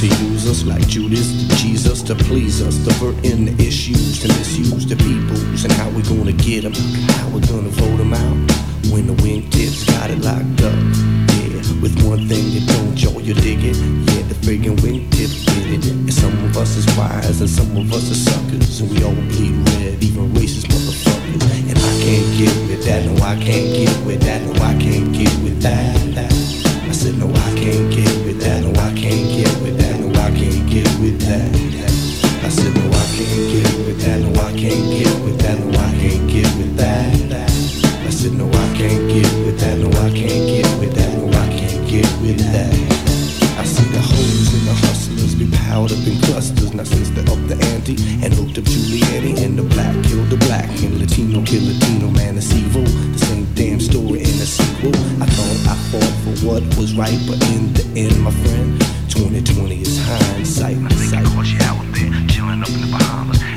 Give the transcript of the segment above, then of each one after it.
to use us like Judas to Jesus to please us. to hurt in the issues to misuse the peoples and how we gonna get them, how we gonna vote them out. When the wind wingtips got it locked up, yeah. With one thing that don't y'all, you dig it? Yeah, the friggin' wind tips did it. And some of us is wise and some of us are suckers. And we all bleed red, even racist motherfuckers. And I can't get with that, no, I can't get with that, no, I can't get with that. that. I said, no, I can't get with that, no, I can't clusters. Now since up the ante and hooked up Juliette and the black killed the black and Latino kill Latino, man, it's evil. The same damn story in a sequel. I thought I fought for what was right, but in the end, my friend, 2020 is hindsight. I think I caught you out there, chilling up in the Bahamas.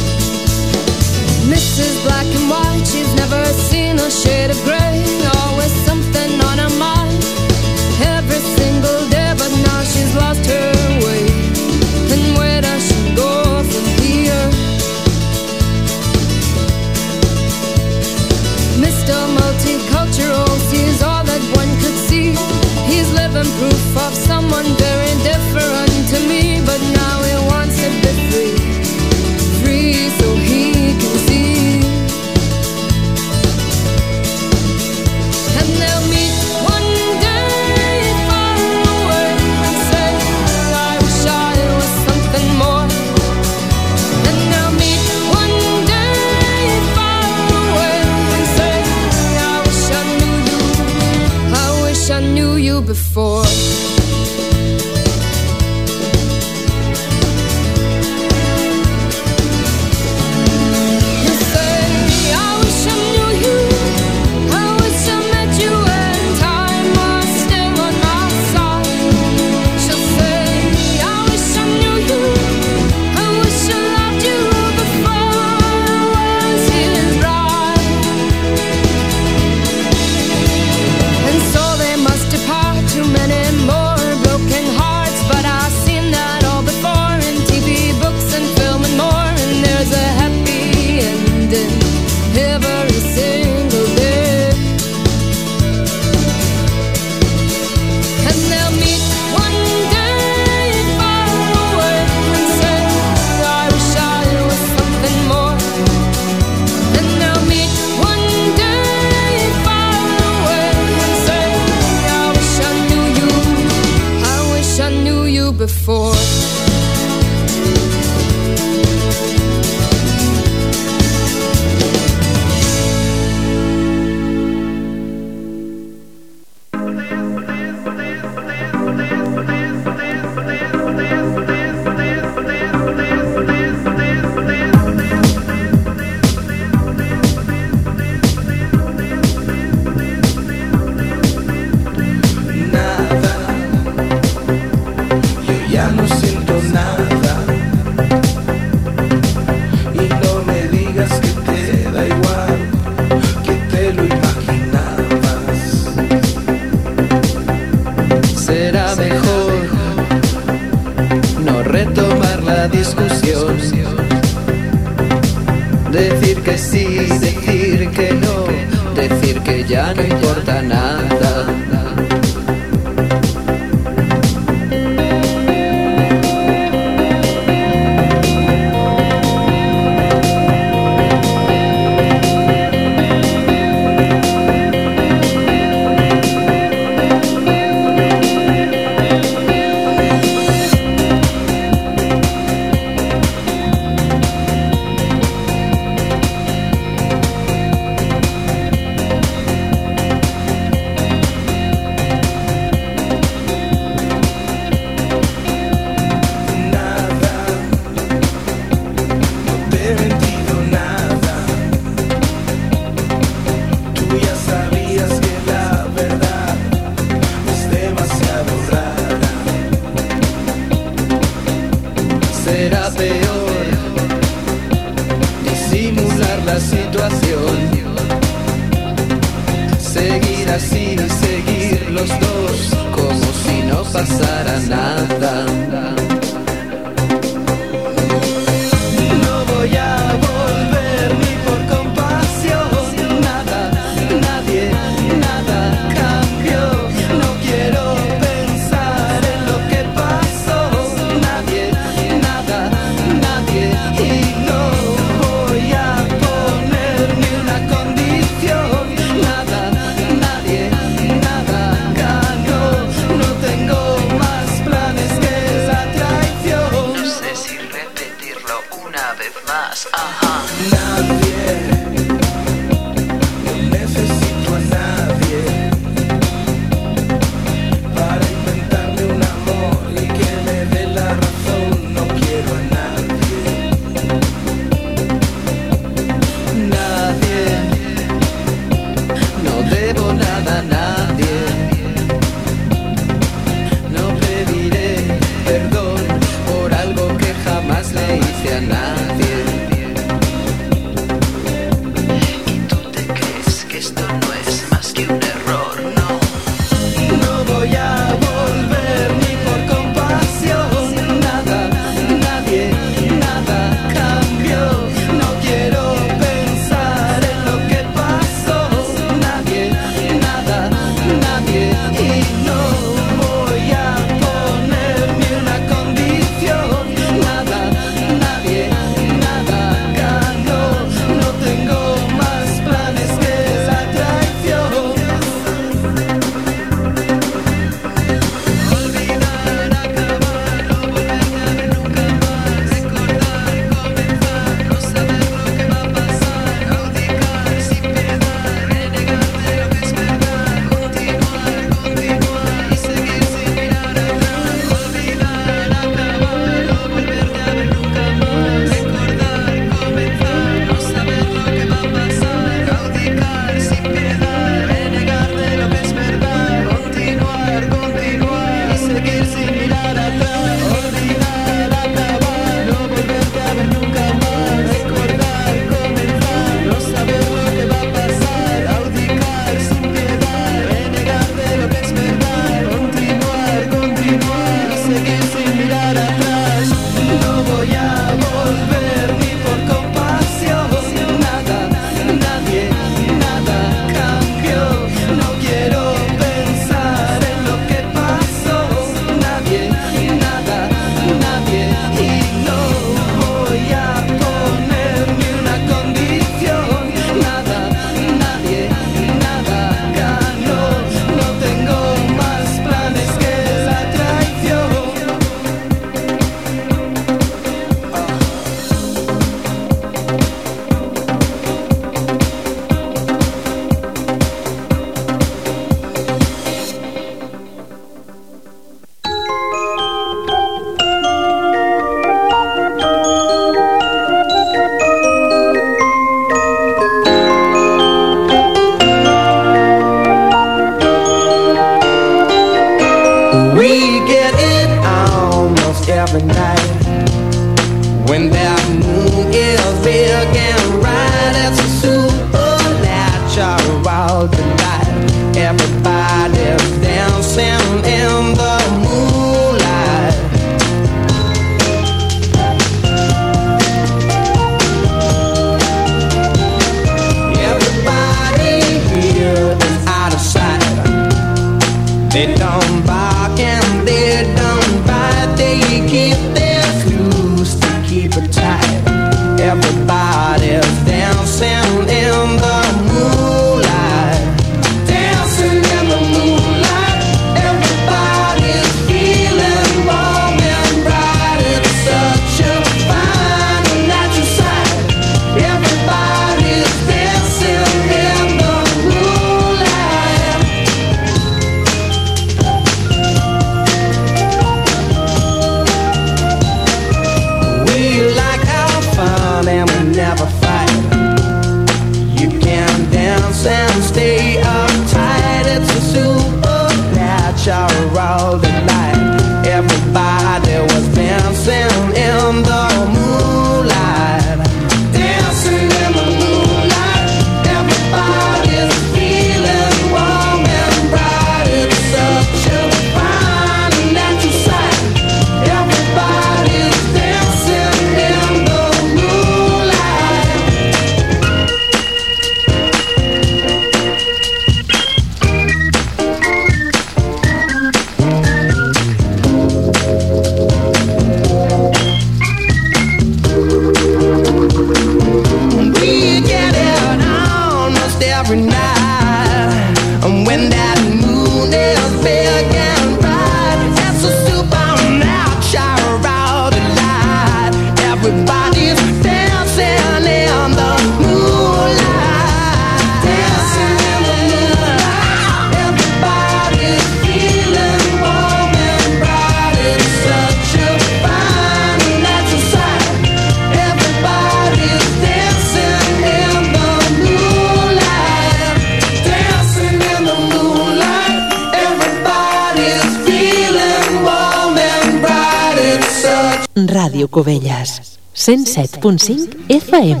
107.5 FM.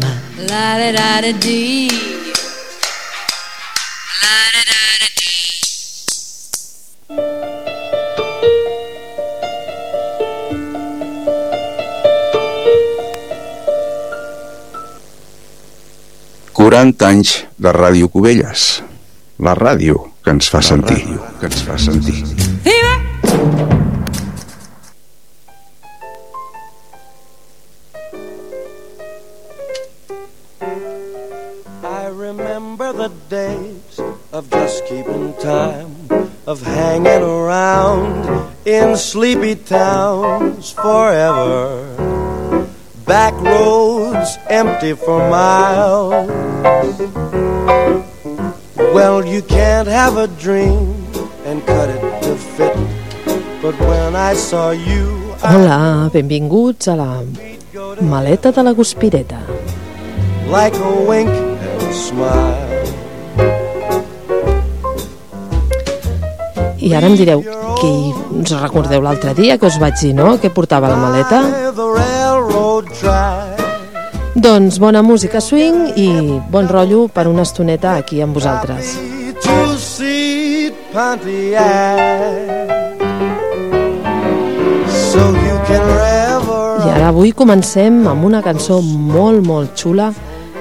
La. La. Quaranta anys de Ràdio Cubelles. La ràdio que ens fa sentir. Que ens fa sentir. I in sleepy towns forever. Back roads empty for miles. Well, you can't have a dream and cut it to fit. But when I saw you, Hola, benvinguts a la maleta de la Guspireta. like a wink and a smile. I ara em direu, qui us recordeu l'altre dia que us vaig dir, no?, que portava la maleta? Doncs bona música swing i bon rotllo per una estoneta aquí amb vosaltres. I ara avui comencem amb una cançó molt, molt xula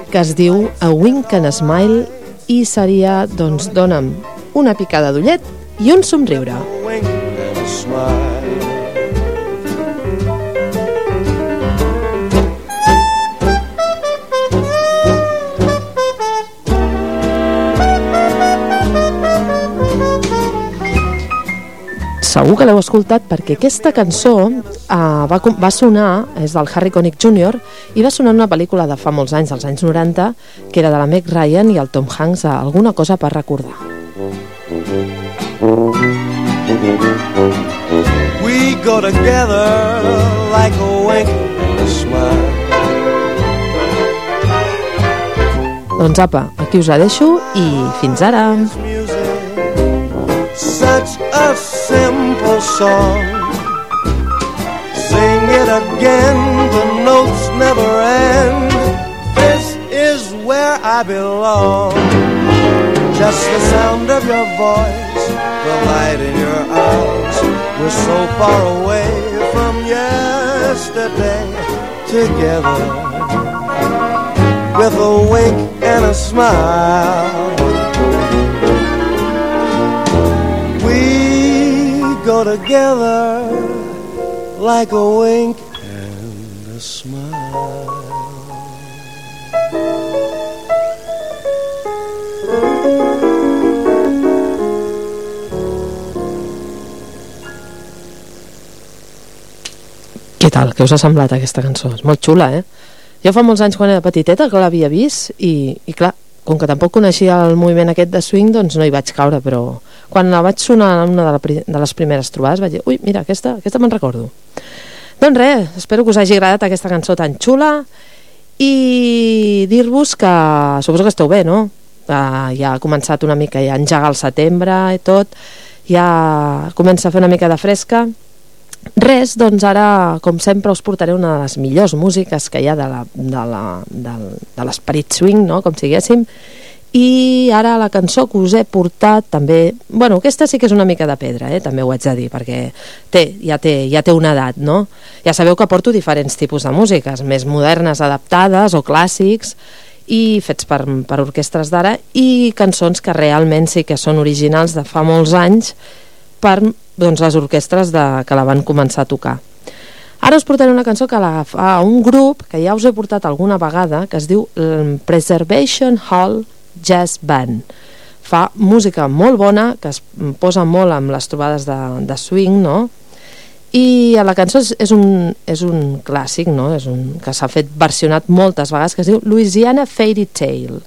que es diu A Wink and a Smile i seria, doncs, dona'm una picada d'ullet i un somriure. Segur que l'heu escoltat perquè aquesta cançó uh, va, va sonar, és del Harry Connick Jr., i va sonar en una pel·lícula de fa molts anys, dels anys 90, que era de la Meg Ryan i el Tom Hanks, a alguna cosa per recordar. We go together like a wink and a smile Doncs apa, aquí us la deixo i fins ara! Such a simple song. Sing it again, the notes never end. This is where I belong. Just the sound of your voice, the light in your eyes We're so far away from yesterday Together With a wink and a smile We go together like a wink and a smile. Tal? Què us ha semblat aquesta cançó? És molt xula, eh? Jo fa molts anys quan era petiteta que l'havia vist i, i clar, com que tampoc coneixia el moviment aquest de swing, doncs no hi vaig caure, però quan la vaig sonar en una de, la, de les primeres trobades vaig dir, ui, mira, aquesta, aquesta me'n recordo. Doncs res, espero que us hagi agradat aquesta cançó tan xula i dir-vos que suposo que esteu bé, no? Uh, ja ha començat una mica ja engegar el setembre i tot, ja comença a fer una mica de fresca Res, doncs ara, com sempre, us portaré una de les millors músiques que hi ha de l'esperit swing, no? com si diguéssim, i ara la cançó que us he portat també, bueno, aquesta sí que és una mica de pedra, eh? també ho haig de dir, perquè té, ja, té, ja té una edat, no? Ja sabeu que porto diferents tipus de músiques, més modernes, adaptades o clàssics, i fets per, per orquestres d'ara, i cançons que realment sí que són originals de fa molts anys, per doncs, les orquestres de, que la van començar a tocar. Ara us portaré una cançó que la fa un grup que ja us he portat alguna vegada, que es diu mm, Preservation Hall Jazz Band. Fa música molt bona, que es posa molt amb les trobades de, de swing, no? I la cançó és, és, un, és un clàssic, no? És un, que s'ha fet versionat moltes vegades, que es diu Louisiana Fairy Tale.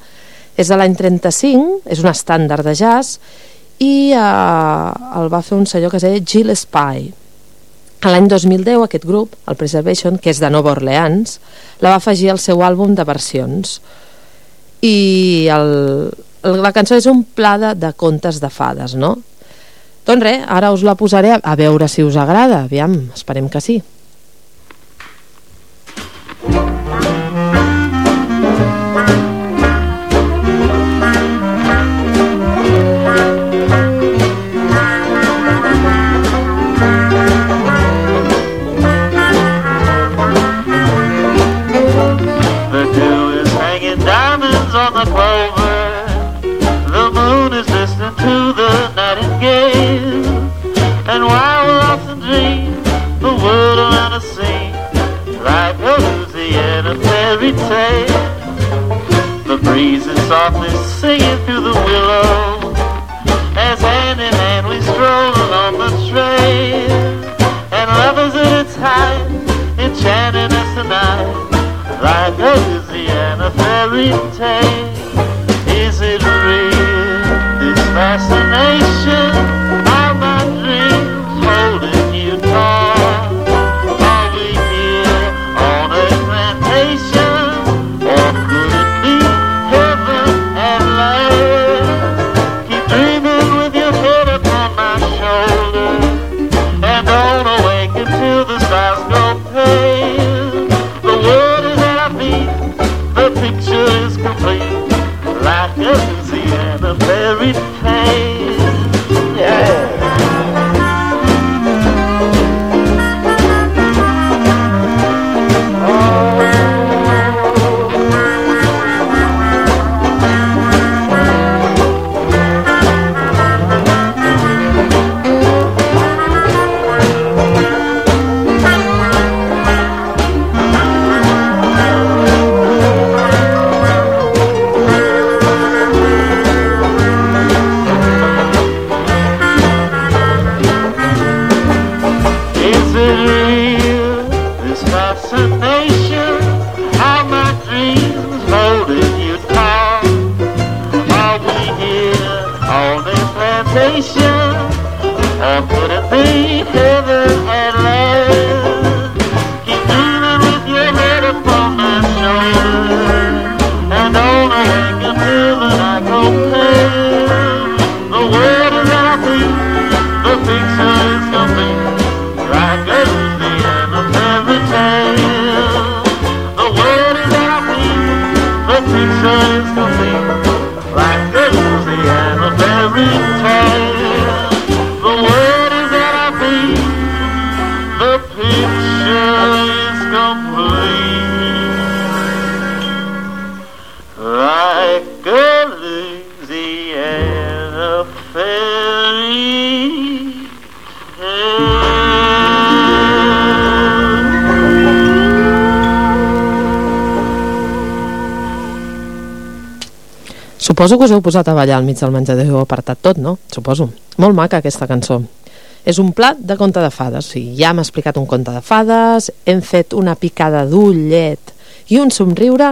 És de l'any 35, és un estàndard de jazz, i eh, el va fer un senyor que es deia Gil Spy. L'any 2010 aquest grup, el Preservation, que és de Nova Orleans, la va afegir al seu àlbum de versions. I el, el, la cançó és un pla de, de contes de fades, no? Doncs res, ara us la posaré a, a veure si us agrada. Aviam, esperem que sí. Fairy tale. The breeze is softly singing through the willow. As hand in hand we stroll along the trail. And love is at its height, enchanting us tonight. Like a Louisiana fairy tale. Is it real, this fascination? Suposo que us heu posat a ballar al mig del menjador i heu apartat tot, no? Suposo. Molt maca aquesta cançó. És un plat de conte de fades. O sigui, ja hem explicat un conte de fades, hem fet una picada d'ullet i un somriure,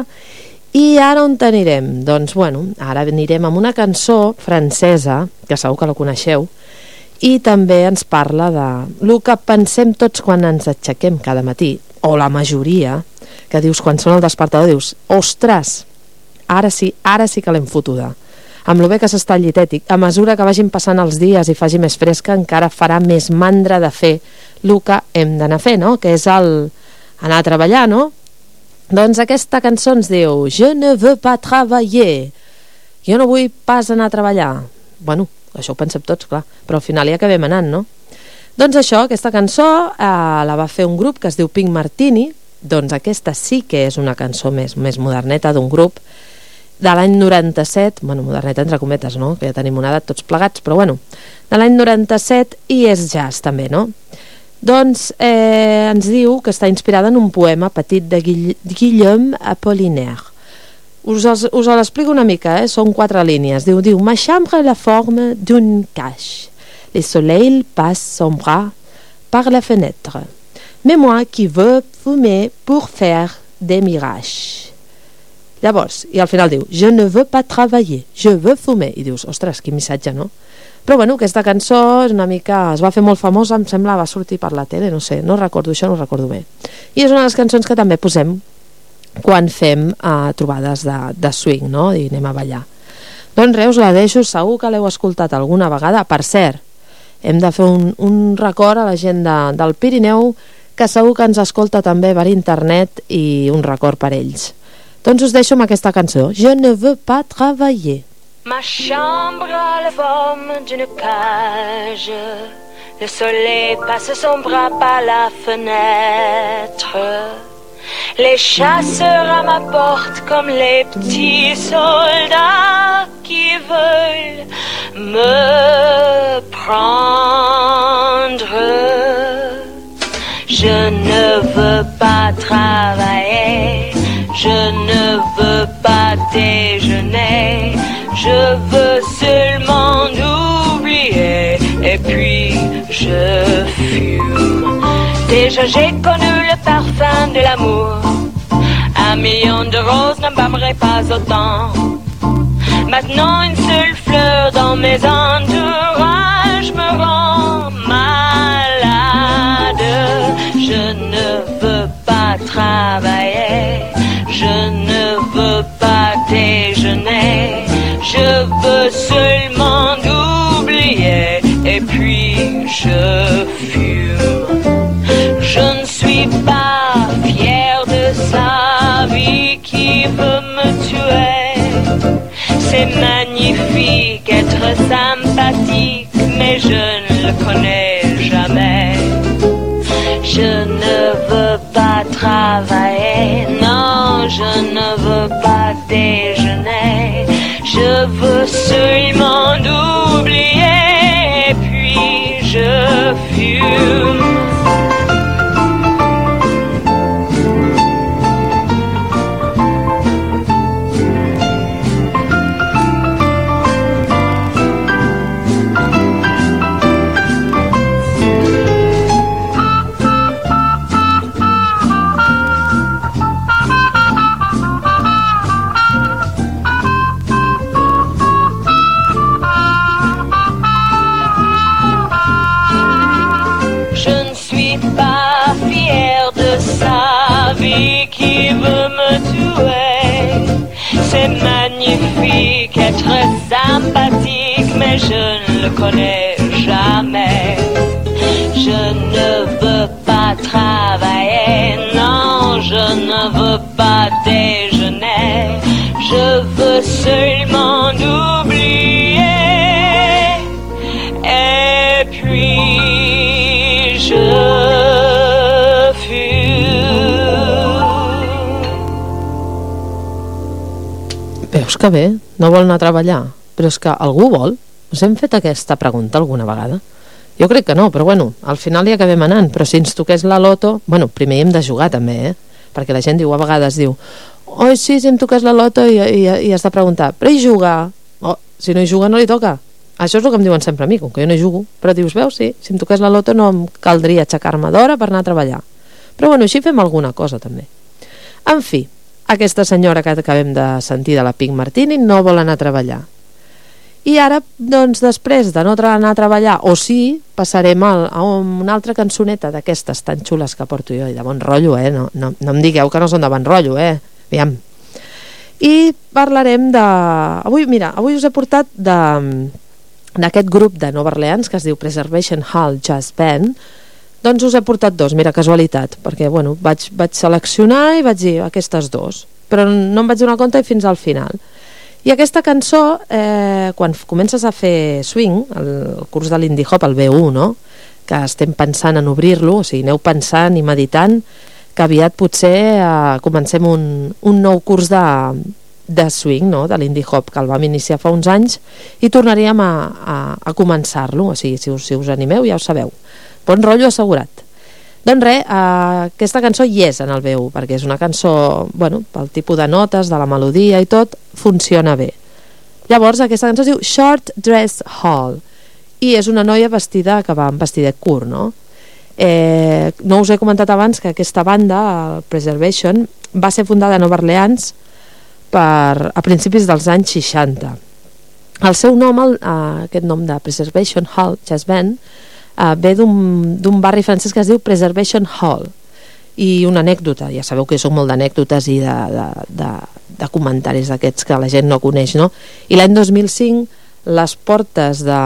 i ara on anirem? Doncs, bueno, ara anirem amb una cançó francesa, que segur que la coneixeu, i també ens parla de el que pensem tots quan ens aixequem cada matí, o la majoria, que dius quan sona el despertador, dius, ostres, ara sí, ara sí que l'hem fotuda. Amb lo bé que s'està llitètic, a mesura que vagin passant els dies i faci més fresca, encara farà més mandra de fer el que hem d'anar a fer, no? que és el anar a treballar, no? Doncs aquesta cançó ens diu Je ne veux pas travailler. Jo no vull pas anar a treballar. Bueno, això ho pensem tots, clar, però al final hi acabem anant, no? Doncs això, aquesta cançó eh, la va fer un grup que es diu Pink Martini, doncs aquesta sí que és una cançó més, més moderneta d'un grup de l'any 97, bueno, moderneta entre cometes, no? que ja tenim una edat tots plegats, però bueno, de l'any 97 i és jazz també, no? Doncs eh, ens diu que està inspirada en un poema petit de Guill Guillaume Apollinaire. Us, els, us l'explico una mica, eh? són quatre línies. Diu, diu, ma chambre la forme d'une cache. Le soleil passe son bras par la fenêtre. Mais moi qui veux fumer pour faire des mirages. Llavors, i al final diu, je ne veux pas travailler, je veux fumer. I dius, ostres, quin missatge, no? Però bueno, aquesta cançó és una mica... es va fer molt famosa, em sembla, va sortir per la tele, no sé, no recordo això, no recordo bé. I és una de les cançons que també posem quan fem uh, trobades de, de swing, no? I anem a ballar. Doncs res, us la deixo, segur que l'heu escoltat alguna vegada. Per cert, hem de fer un, un record a la gent de, del Pirineu que segur que ens escolta també per internet i un record per ells. Doncs us deixo amb aquesta cançó. Je ne veux pas travailler. Ma chambre a la forme d'une cage. Le soleil passe son bras par la fenêtre. Les chasseurs à ma porte comme les petits soldats qui veulent me prendre. Je ne veux pas travailler, je ne veux pas déjeuner, je veux seulement oublier. Et puis je fume. Déjà j'ai connu le parfum de l'amour. Un million de roses ne m'aimerait pas autant. Maintenant une seule fleur dans mes entourages me rend malade. Je ne veux pas travailler je ne veux pas déjeuner, je veux seulement oublier et puis je fume. Je ne suis pas fière de sa vie qui veut me tuer. C'est magnifique être sympathique, mais je ne le connais jamais. Je ne veux pas travailler, je ne veux pas déjeuner. Je veux seulement oublier, puis je fume. Magnifique être sympathique, mais je ne le connais jamais. Que bé? No vol anar a treballar. Però és que algú vol? Us hem fet aquesta pregunta alguna vegada? Jo crec que no, però bueno, al final hi acabem anant. Però si ens toqués la loto... Bueno, primer hi hem de jugar també, eh? Perquè la gent diu, a vegades diu oi, sí, si em toqués la loto i, i, i has de preguntar, però hi juga? Oh, si no hi juga no li toca. Això és el que em diuen sempre a mi, com que jo no hi jugo. Però dius, veus, sí, si em toqués la loto no em caldria aixecar-me d'hora per anar a treballar. Però bueno, així fem alguna cosa també. En fi, aquesta senyora que acabem de sentir de la Pink Martini no vol anar a treballar. I ara, doncs, després de no anar a treballar, o sí, passarem al, a una altra cançoneta d'aquestes tan xules que porto jo, i de bon rotllo, eh? No, no, no em digueu que no són de bon rotllo, eh? Aviam. I parlarem de... Avui, mira, avui us he portat de d'aquest grup de Nova Orleans que es diu Preservation Hall Jazz Band doncs us he portat dos, mira, casualitat perquè bueno, vaig, vaig seleccionar i vaig dir aquestes dos, però no em vaig donar compte fins al final i aquesta cançó, eh, quan comences a fer swing, el, curs de l'indie hop, el B1, no? que estem pensant en obrir-lo, o sigui, aneu pensant i meditant que aviat potser eh, comencem un, un nou curs de, de swing, no? de l'indie hop, que el vam iniciar fa uns anys, i tornaríem a, a, a començar-lo, o sigui, si us, si us animeu ja ho sabeu. Bon rotllo assegurat. Doncs res, eh, aquesta cançó hi és en el B1, perquè és una cançó, bueno, pel tipus de notes, de la melodia i tot, funciona bé. Llavors, aquesta cançó es diu Short Dress Hall, i és una noia vestida que va amb vestidet curt, no? Eh, no us he comentat abans que aquesta banda, el Preservation, va ser fundada a Nova Orleans per, a principis dels anys 60. El seu nom, el, eh, aquest nom de Preservation Hall Jazz Band, eh, ve d'un barri francès que es diu Preservation Hall. I una anècdota, ja sabeu que jo molt d'anècdotes i de, de, de, de comentaris d'aquests que la gent no coneix, no? I l'any 2005 les portes de,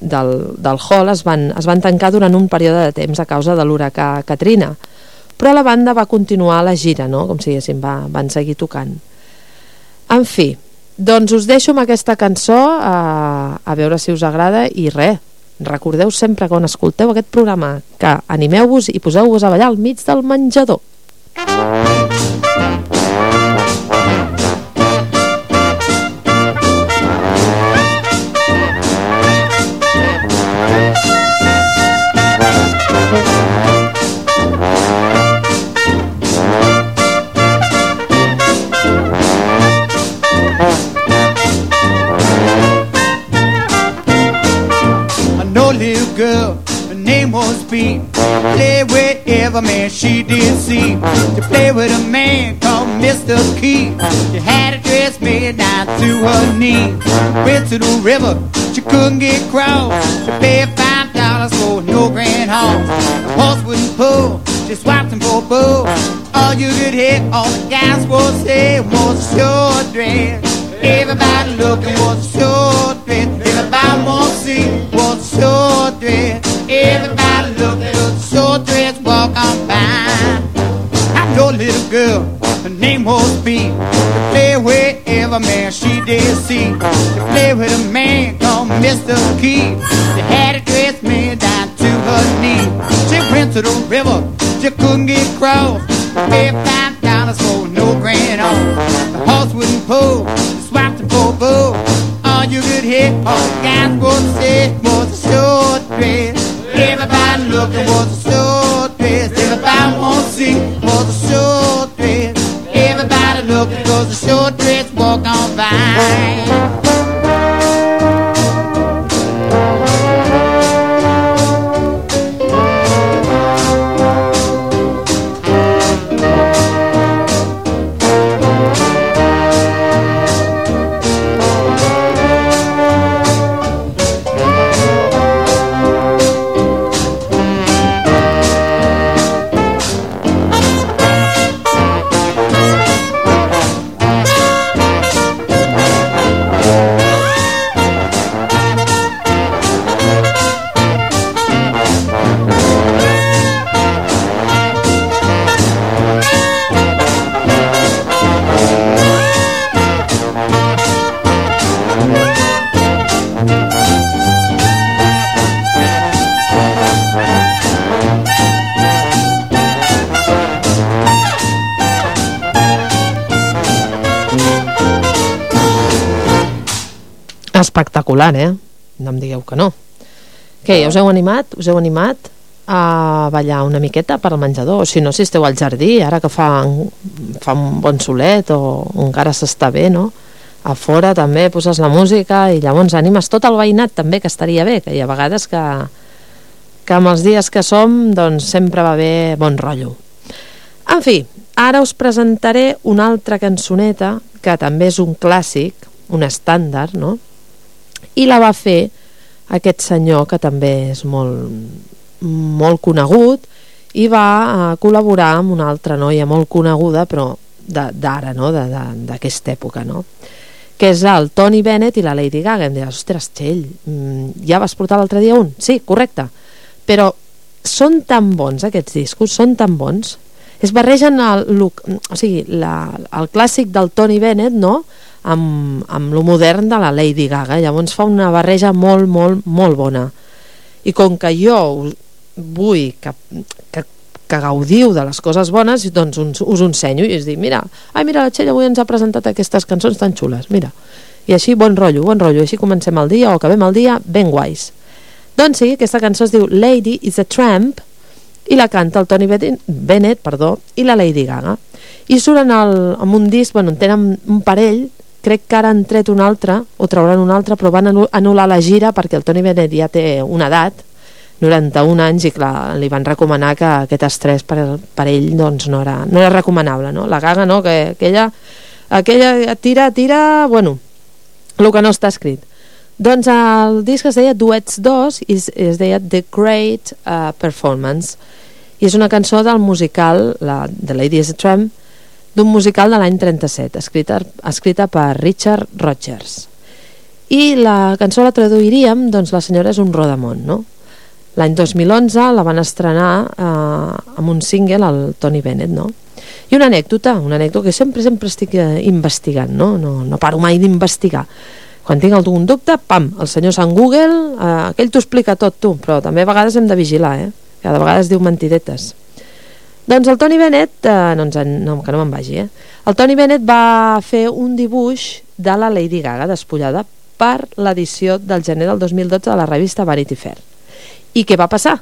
del, del hall es van, es van tancar durant un període de temps a causa de l'huracà Katrina però la banda va continuar la gira no? com si diguéssim, va, van seguir tocant en fi doncs us deixo amb aquesta cançó a, a veure si us agrada i res, recordeu sempre quan escolteu aquest programa que animeu-vos i poseu-vos a ballar al mig del menjador name feet. Play with every man she did see. To play with a man called Mr. Key. She had a dress made down to her knee. Went to the river, she couldn't get cross. She paid five dollars for no grand horse. The horse wouldn't pull, she swapped him for bull. All you could hear, all the guys would say was a short dress. Everybody looking was a short dress. Everybody want to see was a short dress. Everybody looking short dress. Walk on by. I know a little girl, her name was B. To play with every man she did see. To play with a man called Mr. Key. She had a dress made down to her knee. She went to the river, she couldn't get cross. Paid five dollars for no grand on. The horse wouldn't pull, she swapped him for a bull. All you could hear, all the guys would say was a short dress. Everybody looking for the short dress. Everybody want to see for the short dress. Everybody looking for the short dress. Walk on by. Espectacular, eh? No em digueu que no. Què, ja us heu animat? Us heu animat a ballar una miqueta per al menjador? O si no, si esteu al jardí, ara que fa, fa un bon solet o encara s'està bé, no? A fora també poses la música i llavors animes tot el veïnat també, que estaria bé, que hi ha vegades que, que amb els dies que som doncs sempre va bé bon rotllo. En fi, ara us presentaré una altra cançoneta que també és un clàssic, un estàndard, no? I la va fer aquest senyor que també és molt, molt conegut i va eh, col·laborar amb una altra noia molt coneguda però d'ara, no? d'aquesta època no? que és el Tony Bennett i la Lady Gaga em diràs, ostres Txell mm, ja vas portar l'altre dia un? sí, correcte però són tan bons aquests discos són tan bons es barregen el, look, o sigui, la, el clàssic del Tony Bennett no? Amb, amb lo modern de la Lady Gaga. Llavors fa una barreja molt, molt, molt bona. I com que jo us vull que, que, que gaudiu de les coses bones doncs us, us ensenyo i és dir, mira, ai mira la Txell avui ens ha presentat aquestes cançons tan xules mira, i així bon rotllo, bon rotllo. Així comencem el dia o acabem el dia ben guais. Doncs sí, aquesta cançó es diu Lady is a Tramp i la canta el Tony Bennett perdó, i la Lady Gaga. I suren el, amb un disc, bueno, en tenen un parell crec que ara han tret un altre o trauran un altre però van anul·lar la gira perquè el Tony Bennett ja té una edat 91 anys i clar, li van recomanar que aquest estrès per, per ell doncs no era, no era recomanable no? la gaga no, que aquella, aquella tira, tira, bueno el que no està escrit. Doncs el disc es deia Duets 2 i es, es deia The Great uh, Performance. I és una cançó del musical la, The Lady Tramp d'un musical de l'any 37 escrita, escrita per Richard Rogers i la cançó la traduiríem doncs la senyora és un rodamont no? l'any 2011 la van estrenar eh, amb un single al Tony Bennett no? i una anècdota una anècdota que sempre sempre estic eh, investigant no? No, no paro mai d'investigar quan tinc algun dubte, pam, el senyor Sant Google eh, aquell t'ho explica tot tu però també a vegades hem de vigilar eh? que de vegades diu mentidetes doncs el Tony Bennett, eh, no, ens en, no, que no me'n vagi, eh? El Tony Bennett va fer un dibuix de la Lady Gaga despullada per l'edició del gener del 2012 de la revista Vanity Fair. I què va passar?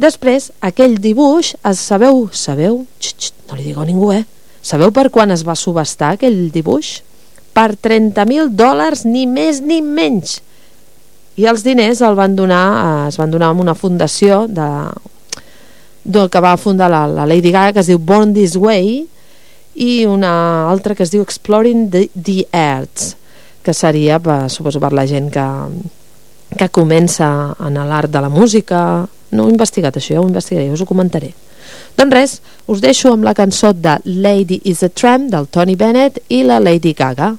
Després, aquell dibuix, es, sabeu, sabeu, xt, xt, no li digueu a ningú, eh? Sabeu per quan es va subestar aquell dibuix? Per 30.000 dòlars, ni més ni menys. I els diners el van donar, eh, es van donar amb una fundació de, del que va fundar la, la Lady Gaga, que es diu Born This Way, i una altra que es diu Exploring the, the Arts, que seria, per, suposo, per la gent que, que comença en l'art de la música. No ho he investigat, això, ja ho investigaré, us ho comentaré. Doncs res, us deixo amb la cançó de Lady is a Tramp del Tony Bennett i la Lady Gaga.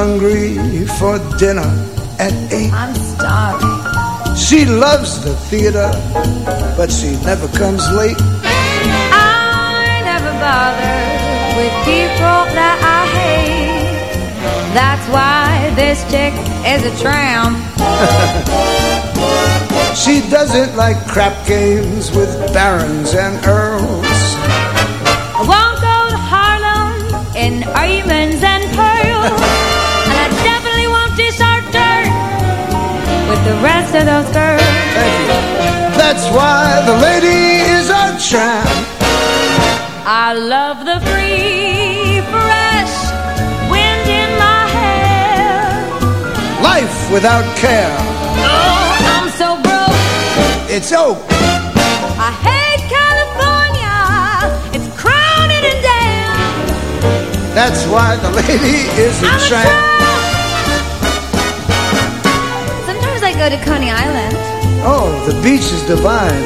Hungry for dinner at eight. I'm starving. She loves the theater, but she never comes late. I never bother with people that I hate. That's why this chick is a tramp. She doesn't like crap games with barons and earls. I won't go to Harlem in diamonds and the rest of those girls. That's why the lady is a tramp. I love the free, fresh wind in my hair. Life without care. Oh, I'm so broke. It's oak. I hate California. It's crowded and damn. That's why the lady is a I'm a tramp. Sometimes go to Coney Island. Oh, the beach is divine.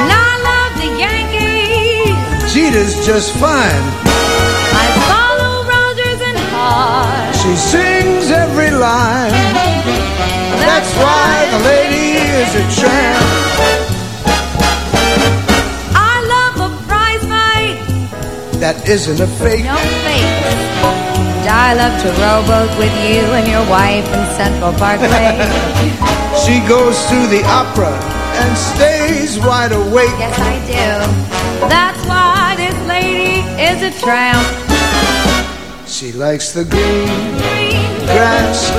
And I love the Yankees. Jeter's just fine. I follow Rogers and Hart. She sings every line. That's why the lady is a tramp. I love a prize fight. That isn't a fake. No I love to rowboat with you and your wife in Central Parkway. She goes to the opera and stays wide awake. yes, I do. That's why this lady is a tramp. She likes the green grass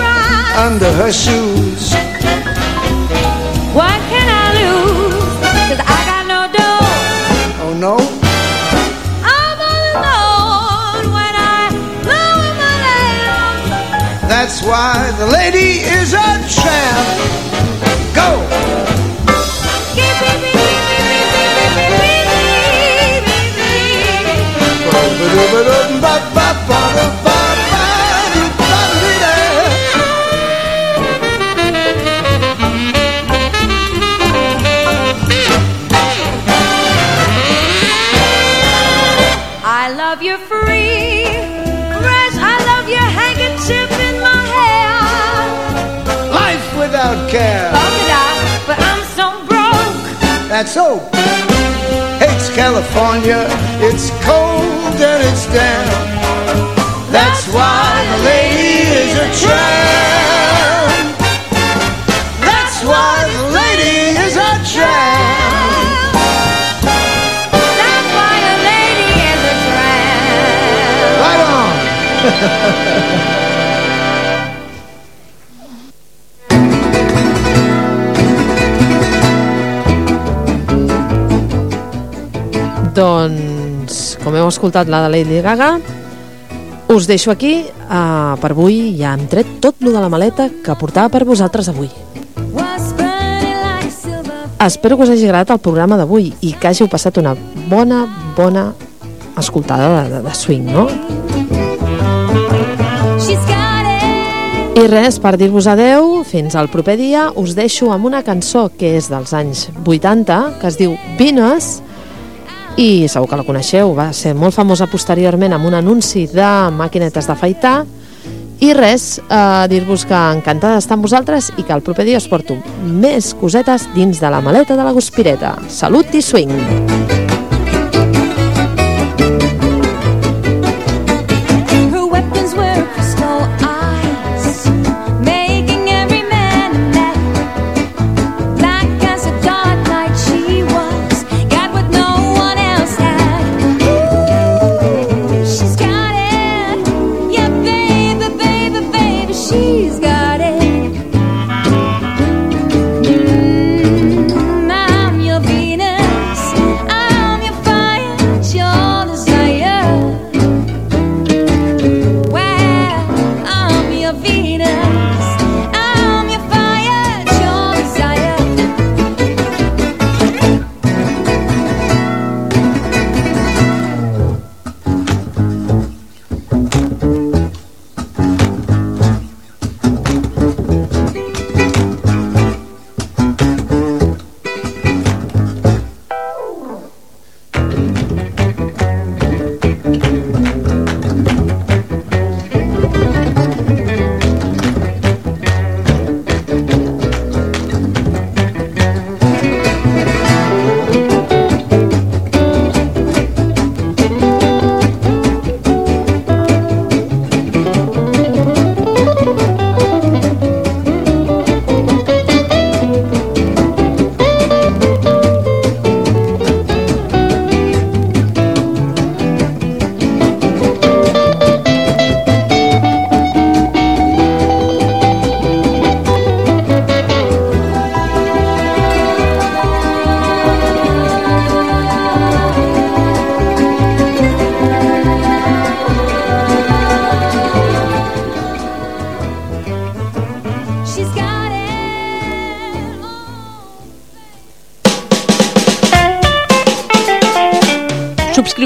under her shoes. What can I lose? Cause I got no dough. Oh no, that's why the lady is a tramp. Go! I That's so. Hates California. It's cold and it's damp. That's why the lady is a tramp. That's why the lady is a tramp. That's why a lady is a tramp. Right on. Doncs, com heu escoltat la de Lady Gaga, us deixo aquí. Uh, per avui ja hem tret tot lo de la maleta que portava per vosaltres avui. Espero que us hagi agradat el programa d'avui i que hàgiu passat una bona, bona escoltada de, de, de swing, no? I res, per dir-vos adeu, fins al proper dia, us deixo amb una cançó que és dels anys 80, que es diu Venus, i segur que la coneixeu, va ser molt famosa posteriorment amb un anunci de màquinetes d'afaitar, i res, eh, dir-vos que encantada d'estar amb vosaltres i que el proper dia us porto més cosetes dins de la maleta de la guspireta. Salut i swing!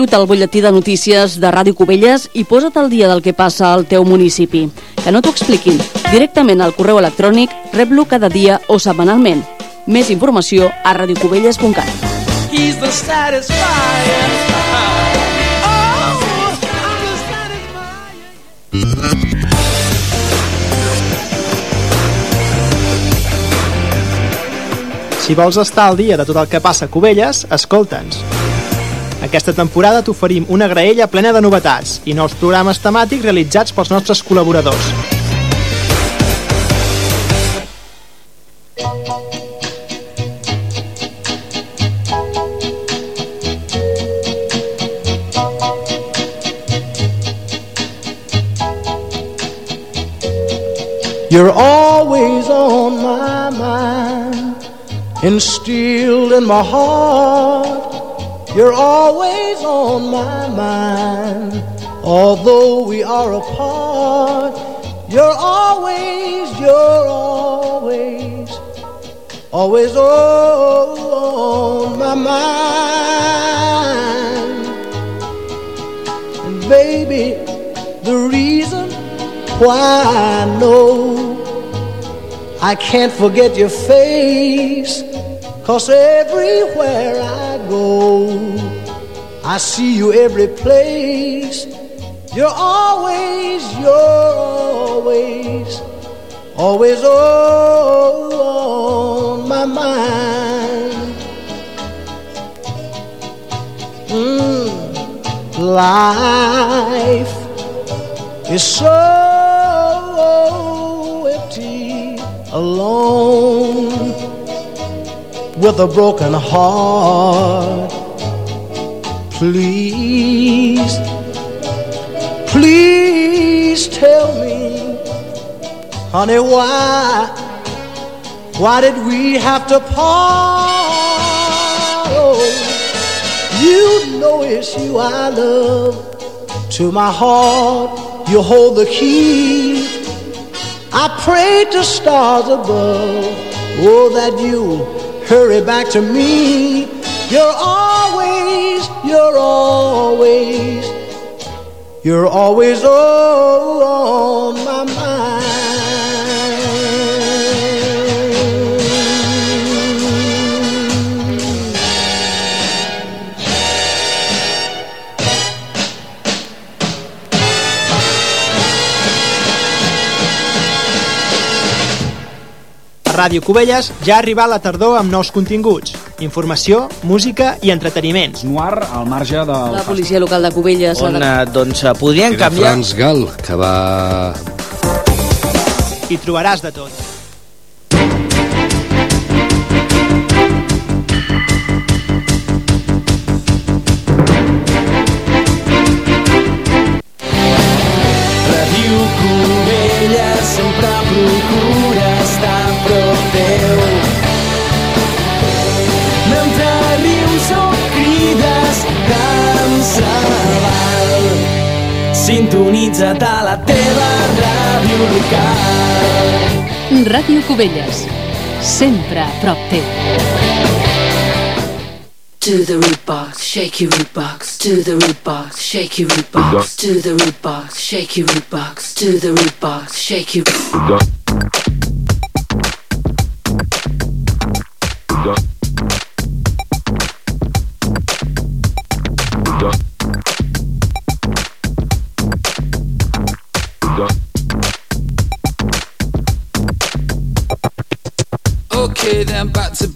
Subscriu-te al butlletí de notícies de Ràdio Cubelles i posa't al dia del que passa al teu municipi. Que no t'ho expliquin. Directament al correu electrònic, rep-lo cada dia o setmanalment. Més informació a radiocubelles.cat. He's the satisfier. Oh, Si vols estar al dia de tot el que passa a Cubelles, escolta'ns. Aquesta temporada t'oferim una graella plena de novetats i nous programes temàtics realitzats pels nostres col·laboradors. You're always on my mind, instilled in my heart. You're always on my mind, although we are apart. You're always, you're always, always on my mind. And baby, the reason why I know I can't forget your face. Cause everywhere I go, I see you every place. You're always, you're always, always on my mind. Mm, life is so empty alone with a broken heart. Please, please tell me, honey, why, why did we have to part? Oh, you know it's you I love. To my heart, you hold the key. I pray to stars above, oh, that you hurry back to me. You're always, you're always, you're always on my mind. Ràdio Cubelles ja ha arribat la tardor amb nous continguts, informació, música i entreteniments. Noir al marge del... La policia local de Cubelles... On, eh, doncs, eh, podrien Era canviar... Franz Gal, que va... Hi trobaràs de tot. Ràdio Cubelles. Sempre a prop teu. To the root box, shake your root box. To the root box, shake your root box. To the root box, shake your root box. To the root box, shake your.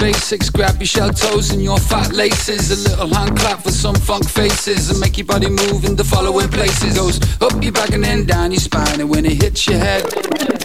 Basics. Grab your shell toes and your fat laces. A little hand clap for some funk faces and make your body move in the following places. Goes up your back and then down your spine, and when it hits your head.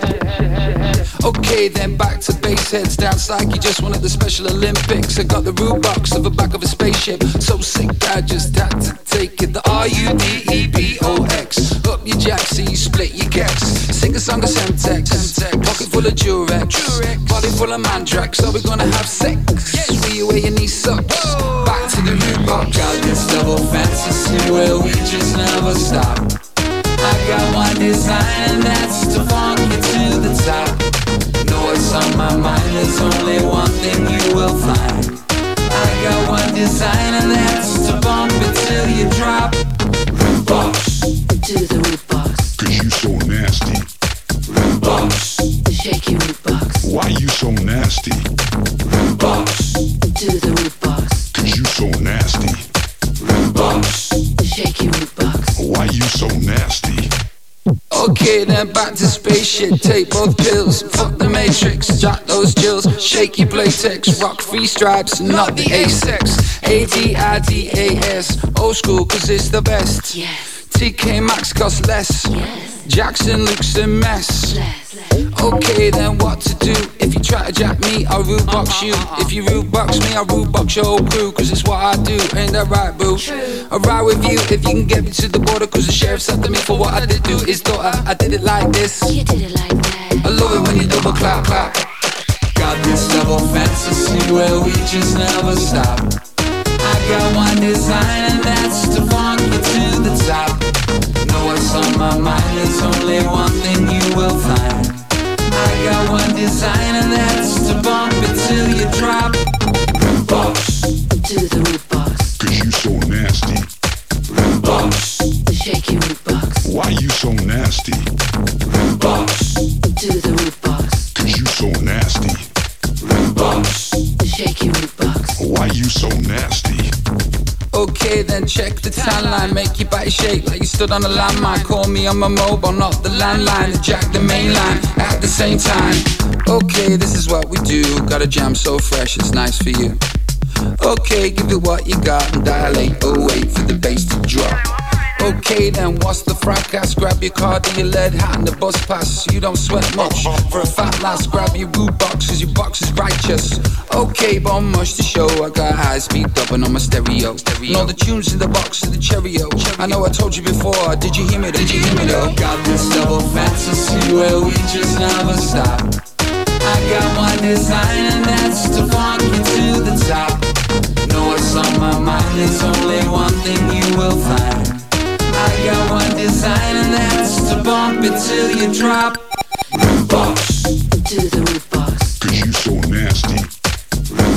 Okay, then back to base heads down like you just wanted the Special Olympics. I got the root box of the back of a spaceship. So sick, I just had to take it. The R U D E B O X. Up your jack, so you split your gex. Sing a song of Semtex. Pocket full of Durex. Body full of Mandrax. Are we gonna have sex? Will you wear your knee socks? Back to the root box. Got this double fantasy where we just never stop. I got one design and that's to funk you to the top. No, it's on my mind, there's only one thing you will find. I got one design and that's to bump it till you drop. Root box. To the root box. Cause you so nasty. Root box. Shaky root box. Why you so nasty? Root box. To the root box. Cause you so nasty. Root box. Shaky root box why you so nasty? Okay, then back to spaceship. Take both pills. Fuck the matrix. Jack those jills. Shake your playtex. Rock free stripes, not the A-sex. A-D-I-D-A-S. Old school, cause it's the best. TK Maxx costs less. Jackson looks a mess. Okay, then what to do? If you try to jack me, I'll root box you. If you root box me, I'll root box your whole crew. Cause it's what I do, ain't that right, boo? I'll ride with you if you can get me to the border. Cause the sheriff after me for what I did do. his daughter. I did it like this. You did it like that. I love it when you double clap, clap. Got this double fantasy where we just never stop. I got one design and that's to funk you to the top. Know what's on my mind? There's only one thing you will find. I got one design and that's to bump it till you drop. Box to the root box. Cause you so nasty. Box. Shake your root box. Why you so nasty? Box to the root box. Cause you so nasty. Box. Shake your root box. Why you so nasty? Okay, then check the timeline. Make your body shake like you stood on a landmine. Call me on my mobile, not the landline. And jack the main line at the same time. Okay, this is what we do. Got a jam so fresh, it's nice for you. Okay, give it what you got and dilate. Oh, wait for the bass to drop. Okay, then what's the fracas? Grab your card and your lead hat and the bus pass. You don't sweat much. For a fat lass, grab your boot box, cause your box is righteous. Okay, but I'm much to show. I got high speed dubbing on my stereo. And all the tunes in the box of the Cheerio. I know I told you before, did you hear me? Did you hear me though? Got this double fantasy where we just never stop. I got one design and that's to funk you to the top. Know what's on my mind? There's only one thing you will find. I got one design and that's to bump it till you drop. Box to the root box. Cause you so nasty.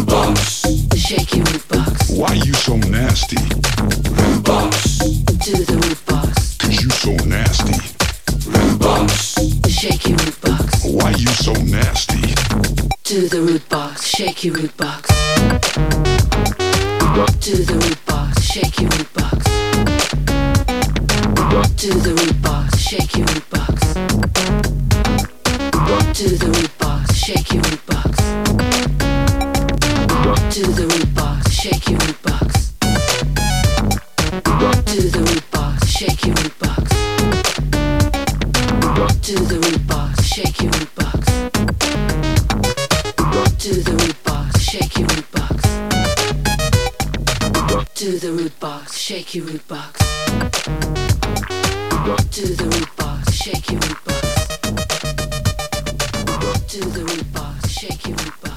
Box. Shake your root box. Why you so nasty? Box to the root box. Cause you so nasty. Box. Shake your root box. Why you so nasty? To the root box. Shake your root box. To the root box. Shake your root box. To the root box. Shake your root box. To the root box. Shake your root box. To the root box. Shake your root box. To the root box. Shake your root box. To the root box. Shake your root box. To the root box. Shake your root box. To the root box. Shake your root box. To the root box. Shake your root box.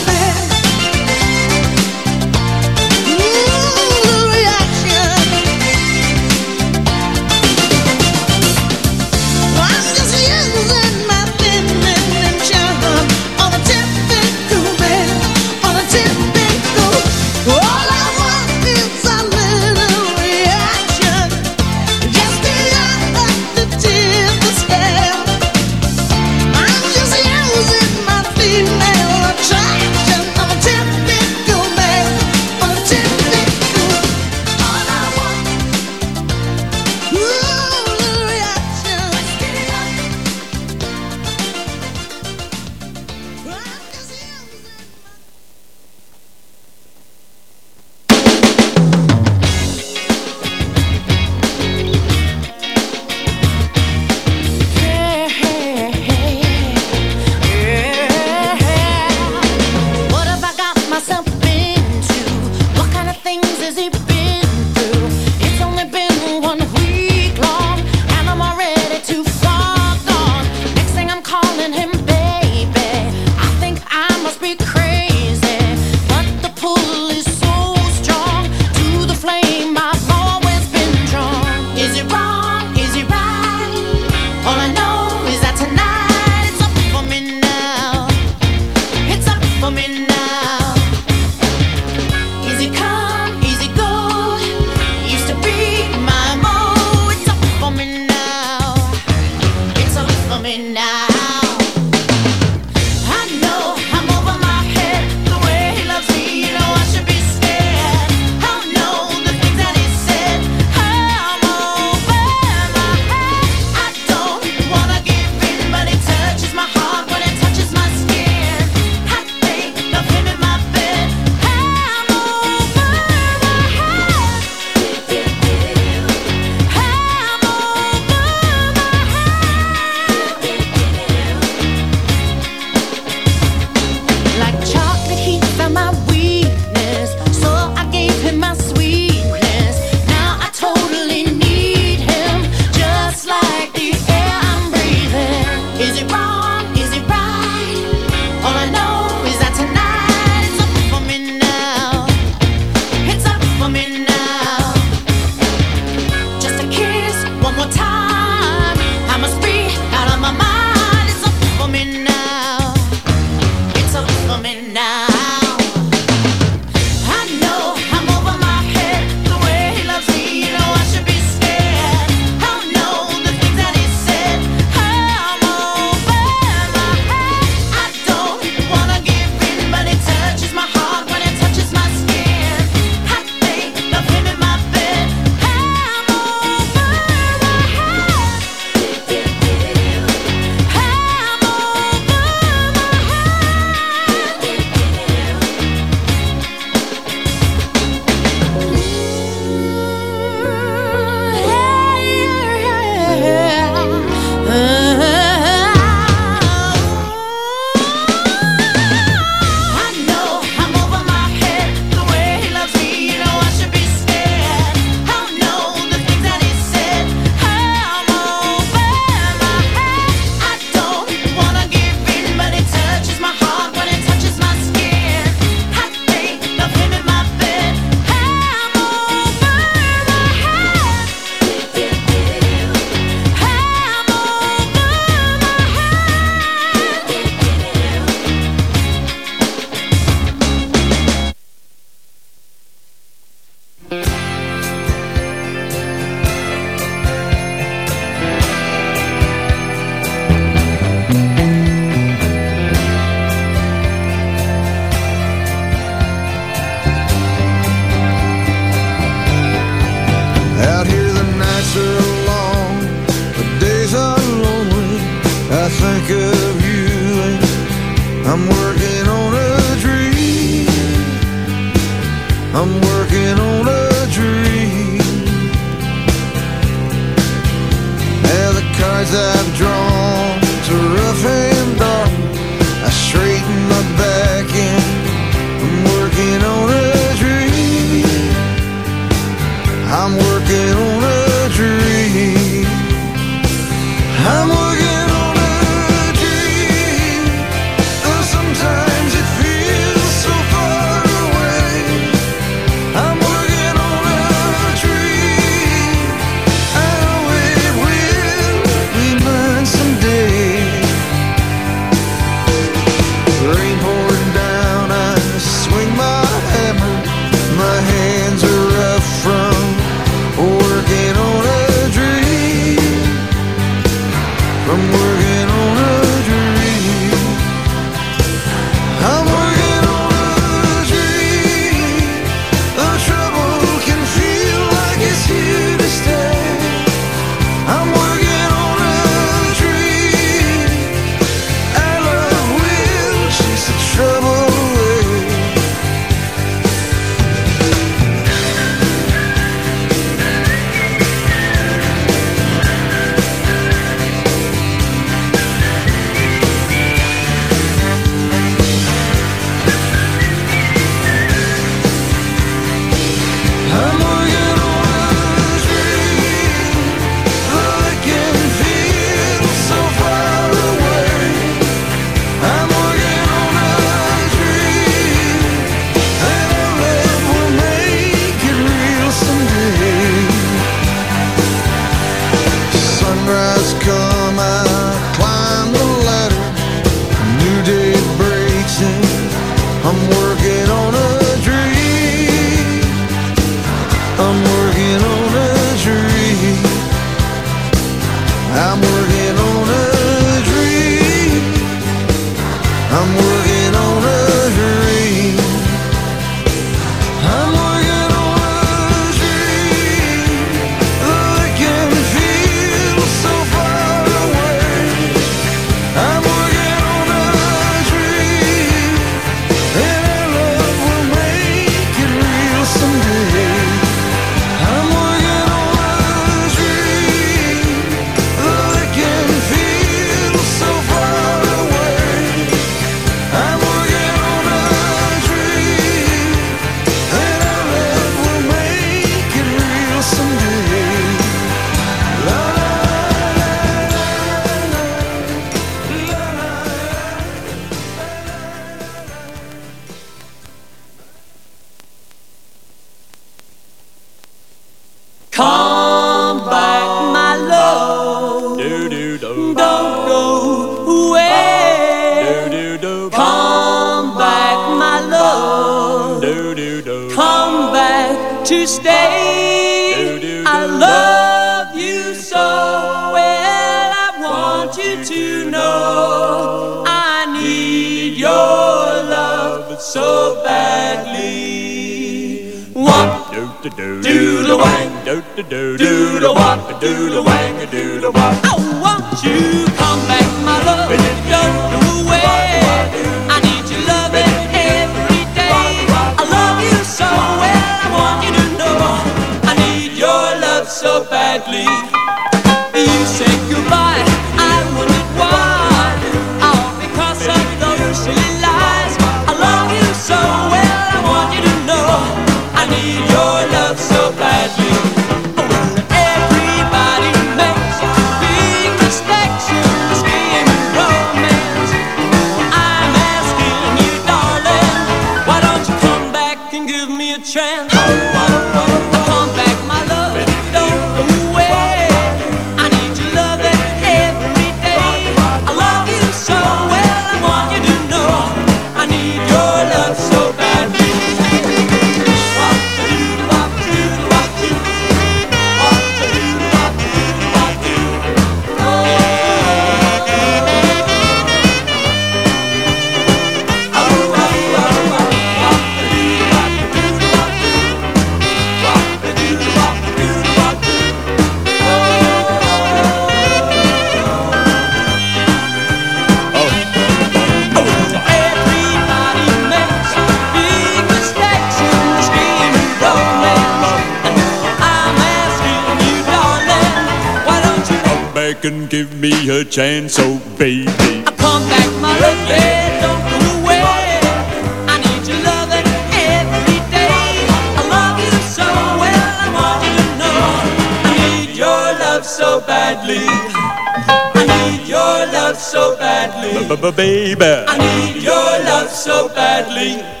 badly. B-b-baby. I need your love so badly.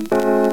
Música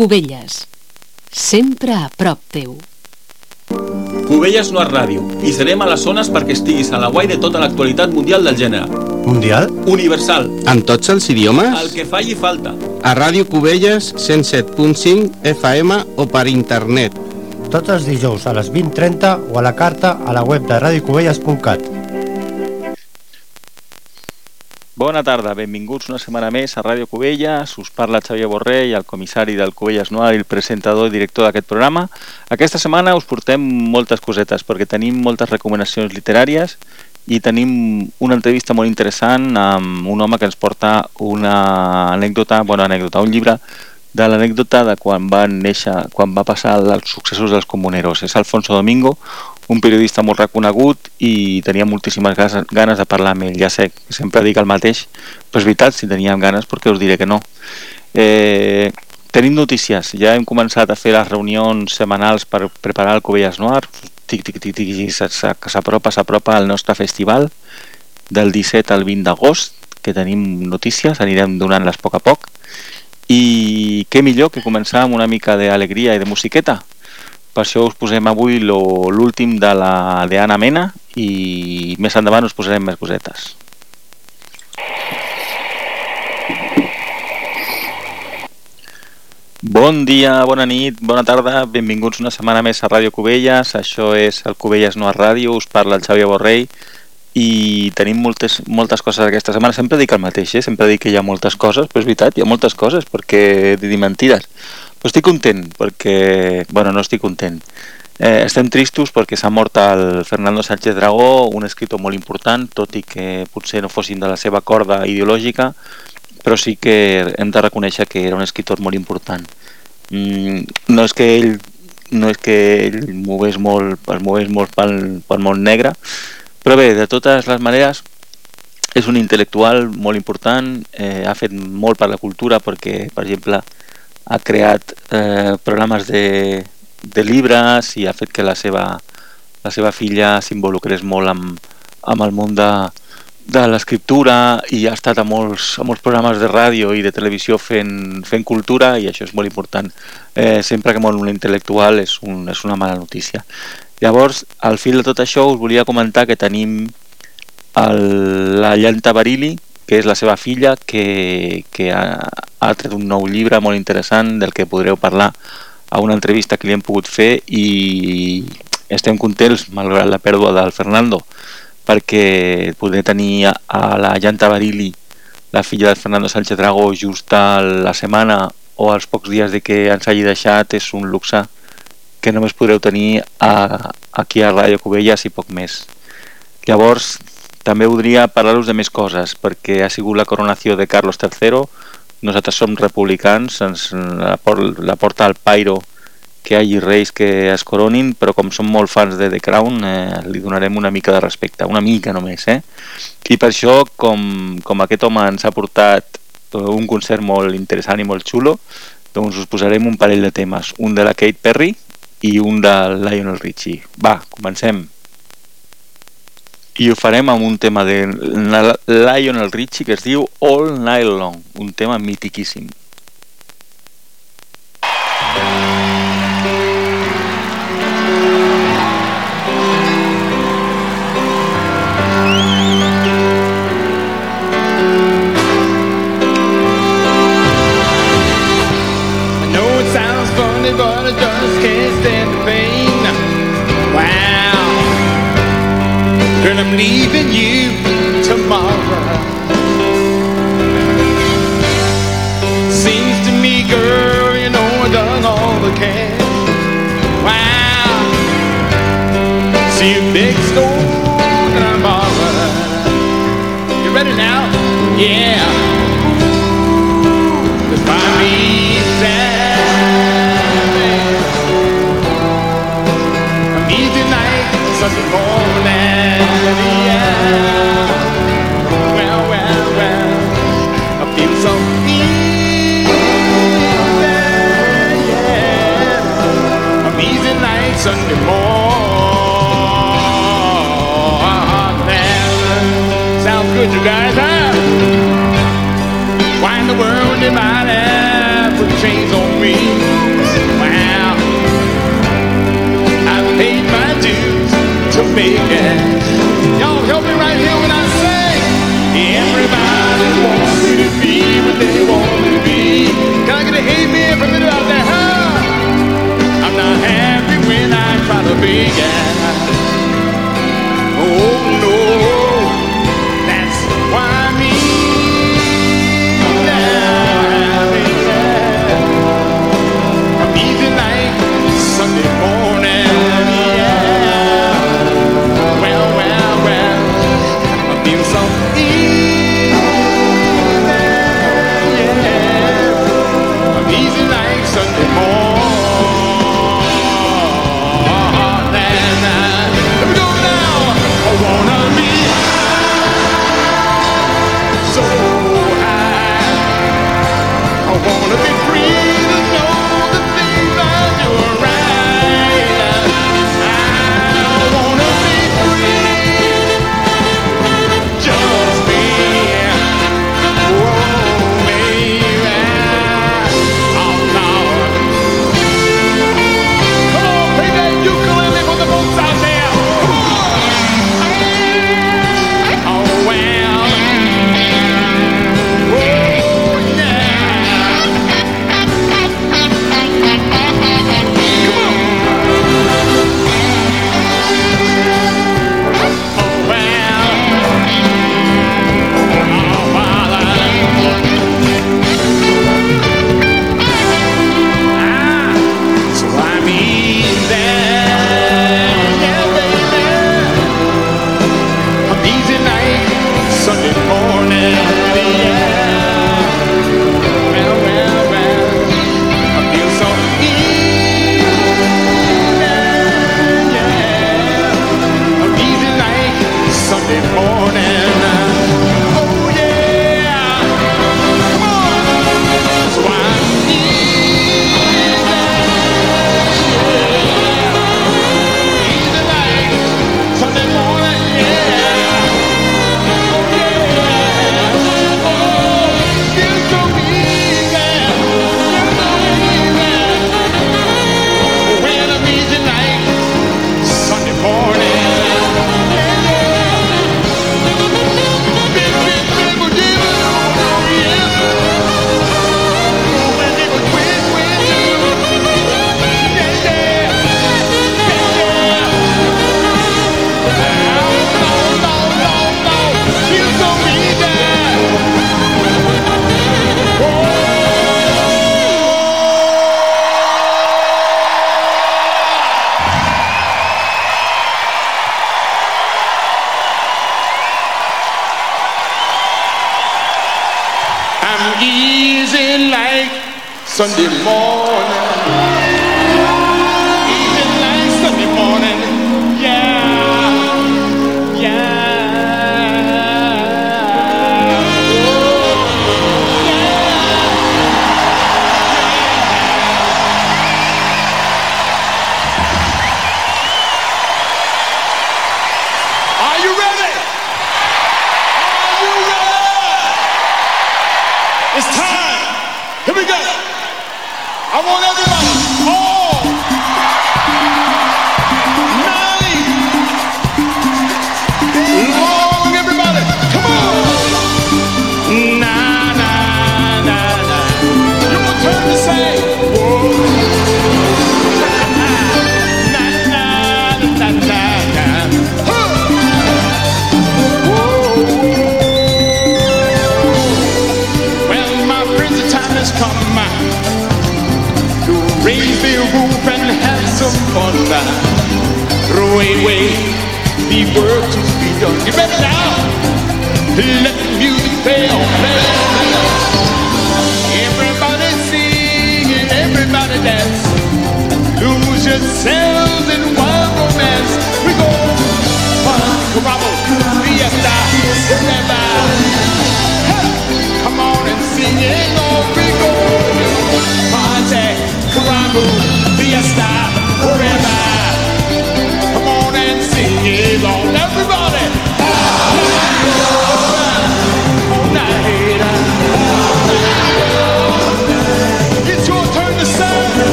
Cubelles. Sempre a prop teu. Cubelles no és ràdio i serem a les zones perquè estiguis a la guai de tota l'actualitat mundial del gènere. Mundial? Universal. En tots els idiomes? El que falli falta. A Ràdio Cubelles 107.5 FM o per internet. Tots els dijous a les 20.30 o a la carta a la web de radiocubelles.cat. Bona tarda, benvinguts una setmana més a Ràdio Cubelles. Us parla Xavier Borrell, el comissari del Cubelles Noir i el presentador i director d'aquest programa. Aquesta setmana us portem moltes cosetes perquè tenim moltes recomanacions literàries i tenim una entrevista molt interessant amb un home que ens porta una anècdota, bona anècdota, un llibre de l'anècdota de quan va néixer, quan va passar els successos dels comuneros. És Alfonso Domingo, un periodista molt reconegut i tenia moltíssimes ganes, de parlar amb ell. Ja sé que sempre dic el mateix, però és veritat, si teníem ganes, perquè us diré que no. Eh, tenim notícies, ja hem començat a fer les reunions setmanals per preparar el Covelles Noir, tic, tic, tic, tic, que s'apropa, s'apropa el nostre festival del 17 al 20 d'agost, que tenim notícies, anirem donant-les a poc a poc, i què millor que començar amb una mica d'alegria i de musiqueta. Per això us posem avui l'últim de la de Anna Mena i més endavant us posarem més cosetes. Bon dia, bona nit, bona tarda, benvinguts una setmana més a Ràdio Cubelles, això és el Cubelles No a Ràdio, us parla el Xavier Borrell i tenim moltes, moltes coses aquesta setmana, sempre dic el mateix, eh? sempre dic que hi ha moltes coses, però és veritat, hi ha moltes coses, perquè dir mentides. Però estic content, perquè, bueno, no estic content. Eh, estem tristos perquè s'ha mort el Fernando Sánchez Dragó, un escriptor molt important, tot i que potser no fossin de la seva corda ideològica, però sí que hem de reconèixer que era un escriptor molt important. Mm, no és que ell no és que ell mogués molt, es mogués molt pel, pel món negre, però bé, de totes les maneres és un intel·lectual molt important, eh, ha fet molt per la cultura perquè, per exemple, ha creat eh, programes de, de llibres i ha fet que la seva, la seva filla s'involucrés molt amb, amb el món de, de l'escriptura i ha estat a molts, a molts programes de ràdio i de televisió fent, fent cultura i això és molt important. Eh, sempre que mor un intel·lectual és, un, és una mala notícia. Llavors, al fil de tot això us volia comentar que tenim el, la Llanta Barili, que és la seva filla, que, que ha, ha tret un nou llibre molt interessant del que podreu parlar a una entrevista que li hem pogut fer i estem contents, malgrat la pèrdua del Fernando, perquè poder tenir a, a la Llanta Barili, la filla del Fernando Sánchez Dragó, just a la setmana o als pocs dies de que ens hagi deixat és un luxe que només podreu tenir a, aquí a Ràdio Cubelles i poc més. Llavors, també voldria parlar-vos de més coses, perquè ha sigut la coronació de Carlos III, nosaltres som republicans, ens la, por, la porta al Pairo que hi hagi reis que es coronin, però com som molt fans de The Crown, eh, li donarem una mica de respecte, una mica només, eh? I per això, com, com aquest home ens ha portat un concert molt interessant i molt xulo, doncs us posarem un parell de temes, un de la Kate Perry i un de Lionel Richie. Va, comencem. I ho farem amb un tema de Lionel Richie que es diu All Night Long, un tema mitiquíssim. Leaving you tomorrow. Seems to me, girl, you know I've done all I can. Wow. See a big stone and I'm borrowed. You ready now? Yeah. good you guys have. Why in the world did my life put chains on me? Wow. I paid my dues to make it. Y'all help me right here when I say everybody wants me to be what they want me to be. Can I get an amen from the out there? Huh? I'm not happy when I try to be. Yeah. Oh. Sunday morning.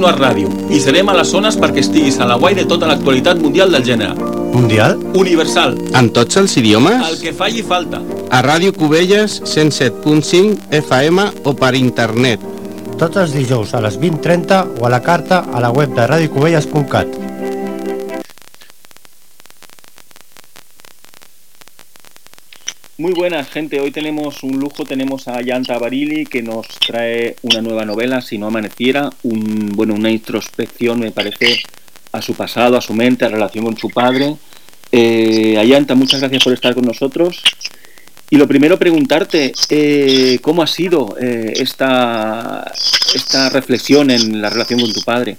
No és ràdio i serem a les zones perquè estiguis a la guai de tota l'actualitat mundial del gènere. Mundial? Universal. En tots els idiomes? El que falli falta. A Ràdio Cubelles 107.5 FM o per internet. Tots els dijous a les 20.30 o a la carta a la web de radiocubelles.cat. Muy buenas, gente. Hoy tenemos un lujo. Tenemos a Yanta Barili que nos trae una nueva novela, Si no amaneciera. Un, bueno, una introspección, me parece, a su pasado, a su mente, a la relación con su padre. Eh, Ayanta, muchas gracias por estar con nosotros. Y lo primero, preguntarte eh, cómo ha sido eh, esta, esta reflexión en la relación con tu padre.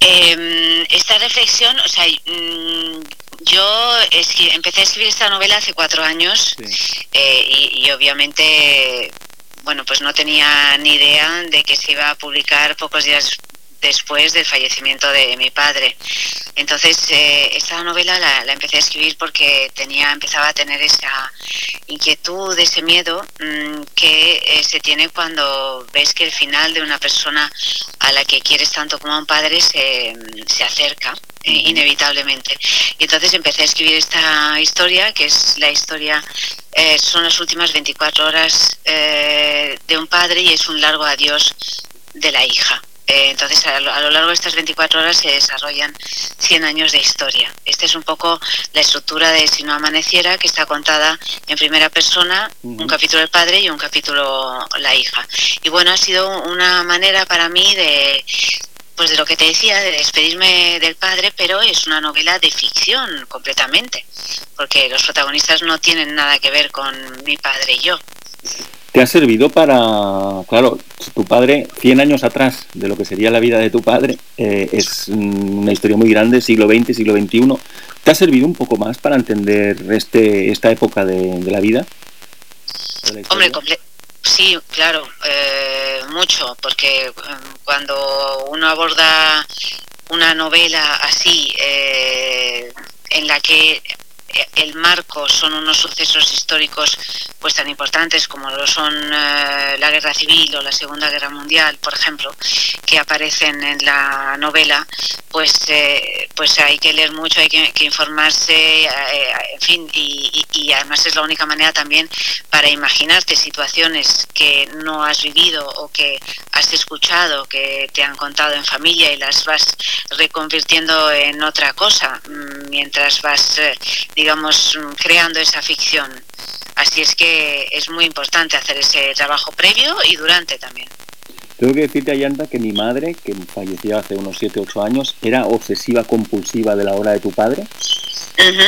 Eh, esta reflexión, o sea, mm, yo escri- empecé a escribir esta novela hace cuatro años eh, y, y obviamente, bueno, pues no tenía ni idea de que se iba a publicar pocos días después del fallecimiento de mi padre. Entonces, eh, esta novela la, la empecé a escribir porque tenía, empezaba a tener esa inquietud, ese miedo mm, que eh, se tiene cuando ves que el final de una persona a la que quieres tanto como a un padre se, se acerca eh, inevitablemente. Y entonces empecé a escribir esta historia, que es la historia, eh, son las últimas 24 horas eh, de un padre y es un largo adiós de la hija. Eh, entonces, a lo, a lo largo de estas 24 horas se desarrollan 100 años de historia. Esta es un poco la estructura de Si no amaneciera, que está contada en primera persona, un capítulo el padre y un capítulo la hija. Y bueno, ha sido una manera para mí de, pues de lo que te decía, de despedirme del padre, pero es una novela de ficción completamente, porque los protagonistas no tienen nada que ver con mi padre y yo. ¿Te ha servido para, claro, tu padre, 100 años atrás de lo que sería la vida de tu padre, eh, es una historia muy grande, siglo XX, siglo XXI, ¿te ha servido un poco más para entender este, esta época de, de la vida? de la historia? Hombre, sí, claro, eh, mucho, porque eh, cuando uno aborda una novela así, eh, en la que el marco son unos sucesos históricos pues tan importantes como lo son eh, la guerra civil o la segunda guerra mundial por ejemplo que aparecen en la novela pues eh, pues hay que leer mucho hay que, informarse eh, en fin y, y- y además es la única manera también para imaginarte situaciones que no has vivido o que has escuchado que te han contado en familia y las vas reconvirtiendo en otra cosa mm, mientras vas eh, digamos creando esa ficción así es que es muy importante hacer ese trabajo previo y durante también Tengo que decirte, Ayanta, que mi madre, que falleció hace unos 7 8 años, era obsesiva compulsiva de la obra de tu padre.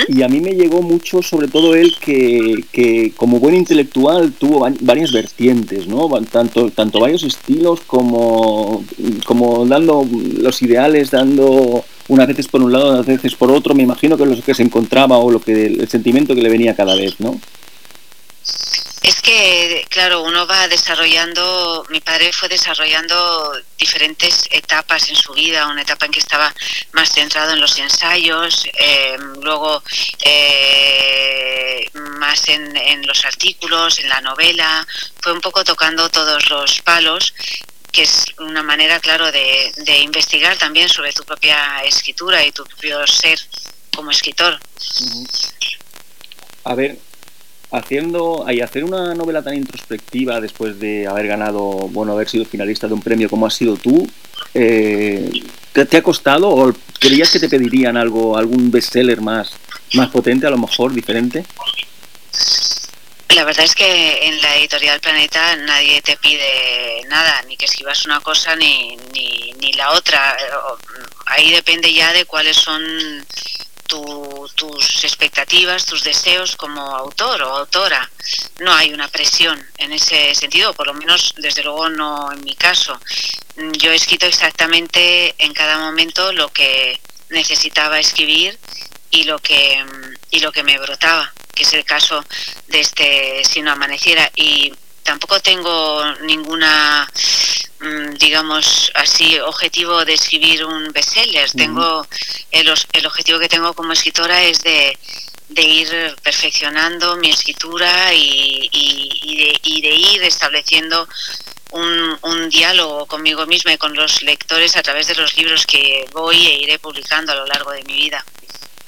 Y a mí me llegó mucho, sobre todo él, que, que como buen intelectual tuvo va- varias vertientes, ¿no? Tanto, tanto varios estilos como, como dando los ideales, dando unas veces por un lado, unas veces por otro. Me imagino que lo que se encontraba o lo que el sentimiento que le venía cada vez, ¿no? Es que, claro, uno va desarrollando, mi padre fue desarrollando diferentes etapas en su vida, una etapa en que estaba más centrado en los ensayos, eh, luego eh, más en, en los artículos, en la novela, fue un poco tocando todos los palos que es una manera, claro, de, de investigar también sobre tu propia escritura y tu propio ser como escritor. A ver, haciendo y hacer una novela tan introspectiva después de haber ganado, bueno, haber sido finalista de un premio como has sido tú, eh, ¿te, te ha costado o creías que te pedirían algo, algún bestseller más, más potente, a lo mejor diferente? La verdad es que en la editorial Planeta nadie te pide nada, ni que escribas una cosa ni, ni, ni la otra. Ahí depende ya de cuáles son tu- tus expectativas, tus deseos como autor o autora. No hay una presión en ese sentido, por lo menos desde luego no en mi caso. Yo he escrito exactamente en cada momento lo que necesitaba escribir y lo que y lo que me brotaba, que es el caso de este Si no amaneciera. Y tampoco tengo ninguna mm, digamos así objetivo de escribir un bestseller, tengo el, el objetivo que tengo como escritora es de de ir perfeccionando mi escritura y, y- y de, y de ir estableciendo un, un diálogo conmigo misma y con los lectores a través de los libros que voy e iré publicando a lo largo de mi vida.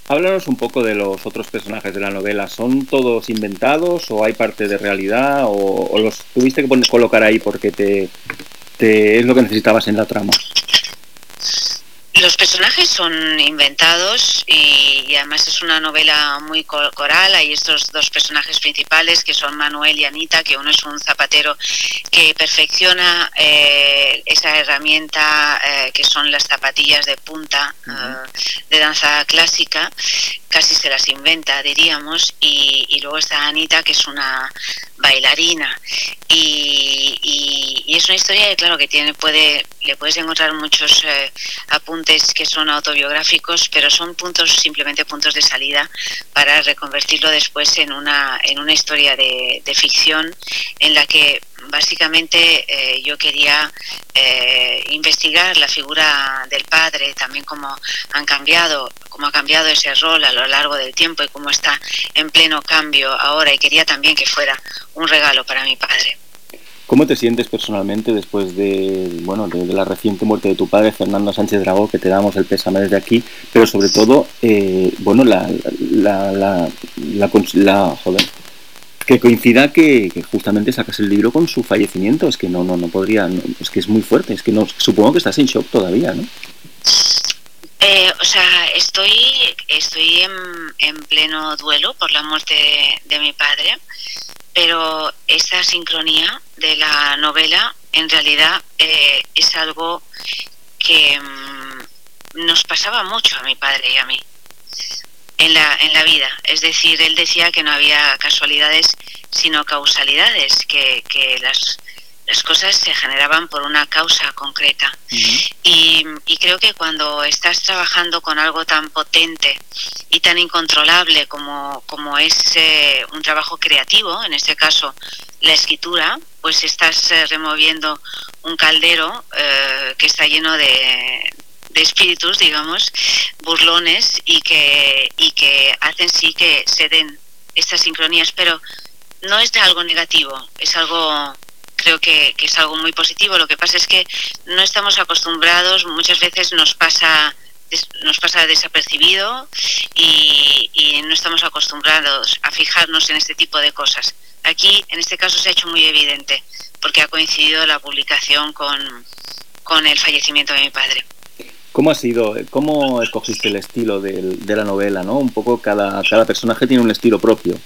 Háblanos un poco de los otros personajes de la novela. ¿Son todos inventados o hay parte de realidad o, los tuviste que poner, colocar ahí porque te- es lo que necesitabas en la trama? Los personajes son inventados y, y además es una novela muy co- coral. Hay estos dos personajes principales que son Manuel y Anita, que uno es un zapatero que perfecciona eh, esa herramienta eh, que son las zapatillas de punta eh, de danza clásica, casi se las inventa, diríamos, y, y luego está Anita, que es una bailarina. Y, y- y es una historia que, claro, que tiene, puede, le puedes encontrar muchos eh, que son autobiográficos, pero son puntos, simplemente puntos de salida para reconvertirlo después en una, en una historia de, de ficción en la que básicamente eh, yo quería eh, investigar la figura del padre, también cómo han cambiado, cómo ha cambiado ese rol a lo largo del tiempo y cómo está en pleno cambio ahora y quería también que fuera un regalo para mi padre. ¿Cómo te sientes personalmente después de, bueno, de, la reciente muerte de tu padre, Fernando Sánchez Dragó, que te damos el pésame desde aquí, pero sobre todo, eh, bueno, la, la, la, la, joder, que coincida que, que justamente sacas el libro con su fallecimiento, es que no, no, no podría, no, es que es muy fuerte, es que no, supongo que estás en shock todavía, ¿no? Eh, o sea, estoy, estoy en, en pleno duelo por la muerte de mi padre, pero esa sincronía de la novela en realidad eh, es algo que mm, nos pasaba mucho a mi padre y a mí en la, en la vida. Es decir, él decía que no había casualidades sino causalidades, que, que las, las cosas se generaban por una causa concreta. Y, y creo que cuando estás trabajando con algo tan potente y tan incontrolable como, como es eh, un trabajo creativo, en este caso la escritura, pues estás eh, removiendo un caldero eh, que está lleno de, de espíritus, digamos, burlones y que, y que hacen sí que se den estas sincronías, pero no es de algo negativo, es algo creo que, que es algo muy positivo. Lo que pasa es que no estamos acostumbrados, muchas veces nos pasa nos pasa desapercibido y, no estamos acostumbrados a fijarnos en este tipo de cosas. Aquí, en este caso, se ha hecho muy evidente porque ha coincidido la publicación con, con el fallecimiento de mi padre. ¿Cómo ha sido, cómo escogiste el estilo del- de la novela, no? Un poco cada, cada personaje tiene un estilo propio.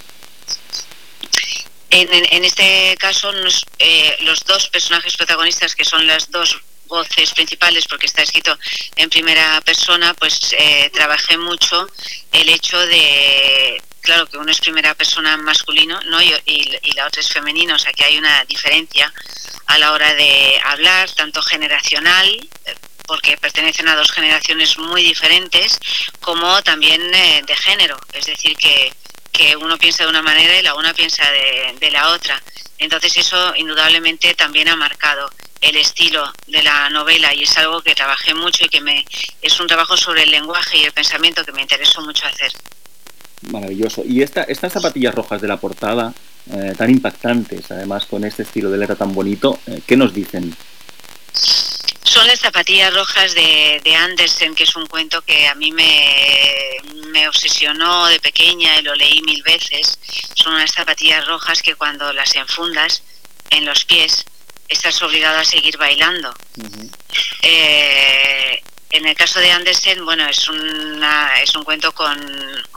En, en- en este caso, nos- eh, los dos personajes protagonistas, que son las dos voces principales, porque está escrito en primera persona, pues eh, trabajé mucho el hecho de, claro, que uno es primera persona masculino, ¿no? Y, la otra es femenino, o sea que hay una diferencia a la hora de hablar, tanto generacional, porque pertenecen a dos generaciones muy diferentes, como también eh, de género, es decir, que, que uno piensa de una manera y la una piensa de, de la otra. Entonces eso indudablemente también ha marcado el estilo de la novela y es algo que trabajé mucho y que me es un trabajo sobre el lenguaje y el pensamiento que me interesó mucho hacer. Maravilloso. Y esta, estas zapatillas rojas de la portada, eh, tan impactantes, además con este estilo de letra tan bonito, eh, ¿qué nos dicen? Son las zapatillas rojas de, de Andersen, que es un cuento que a mí me, me obsesionó de pequeña y lo leí mil veces. Son unas zapatillas rojas que cuando las enfundas en los pies estás obligado a seguir bailando. Eh, en el caso de Andersen, bueno, es, una, es un cuento con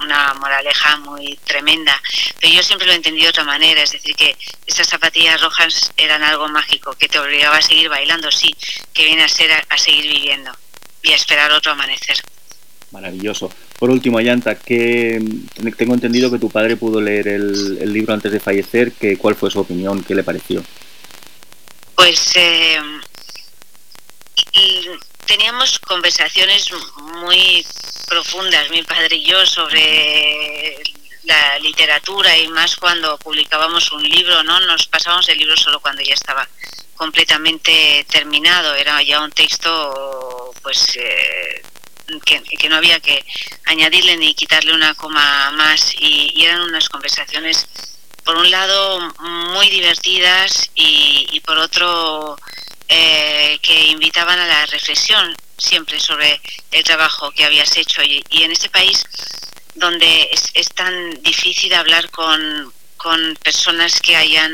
una moraleja muy tremenda, pero yo siempre lo he entendido de otra manera, es decir, que esas zapatillas rojas eran algo mágico, que te obligaba a seguir bailando, sí, que viene a ser a, a seguir viviendo y a esperar otro amanecer. Maravilloso. Por último, Ayanta, que tengo entendido que tu padre pudo leer el, el libro antes de fallecer, que, ¿cuál fue su opinión? ¿Qué le pareció? Pues eh, y teníamos conversaciones muy profundas, mi padre y yo, sobre la literatura y más cuando publicábamos un libro, ¿no? Nos pasábamos el libro solo cuando ya estaba completamente terminado, era ya un texto pues eh, que, no había que añadirle ni quitarle una coma más y, eran unas conversaciones por un lado muy divertidas y por otro eh, que invitaban a la reflexión siempre sobre el trabajo que habías hecho. Y, y en este país donde es, es tan difícil hablar con, con personas que hayan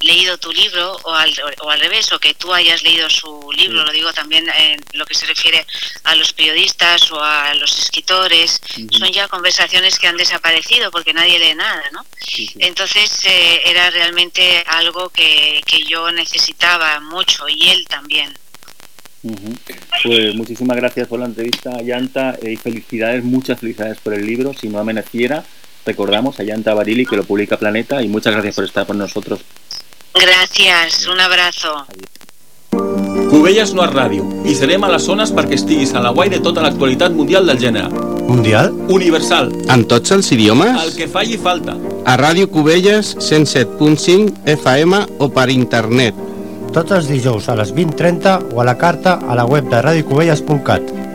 leído tu libro o al, o al revés, o que tú hayas leído su libro, lo digo también en lo que se refiere a los periodistas o a los escritores, son ya conversaciones que han desaparecido porque nadie lee nada, ¿no? Entonces eh, era realmente algo que, que yo necesitaba mucho y él también. Ujú. Pues muchísimas gracias por la entrevista, Ayanta, y felicidades, muchas felicidades por el libro. Si no amaneciera, recordamos, Ayanta Barili, que lo publica Planeta, y muchas gracias por estar con nosotros. Gracias, un abrazo. Cubelles no és ràdio i serem a les zones perquè estiguis a la guai de tota l'actualitat mundial del gènere. Mundial? Universal. En tots els idiomes? El que falli falta. A Ràdio Cubelles 107.5 FM o per internet. Tots els dijous a les 20.30 o a la carta a la web de radiocubelles.cat.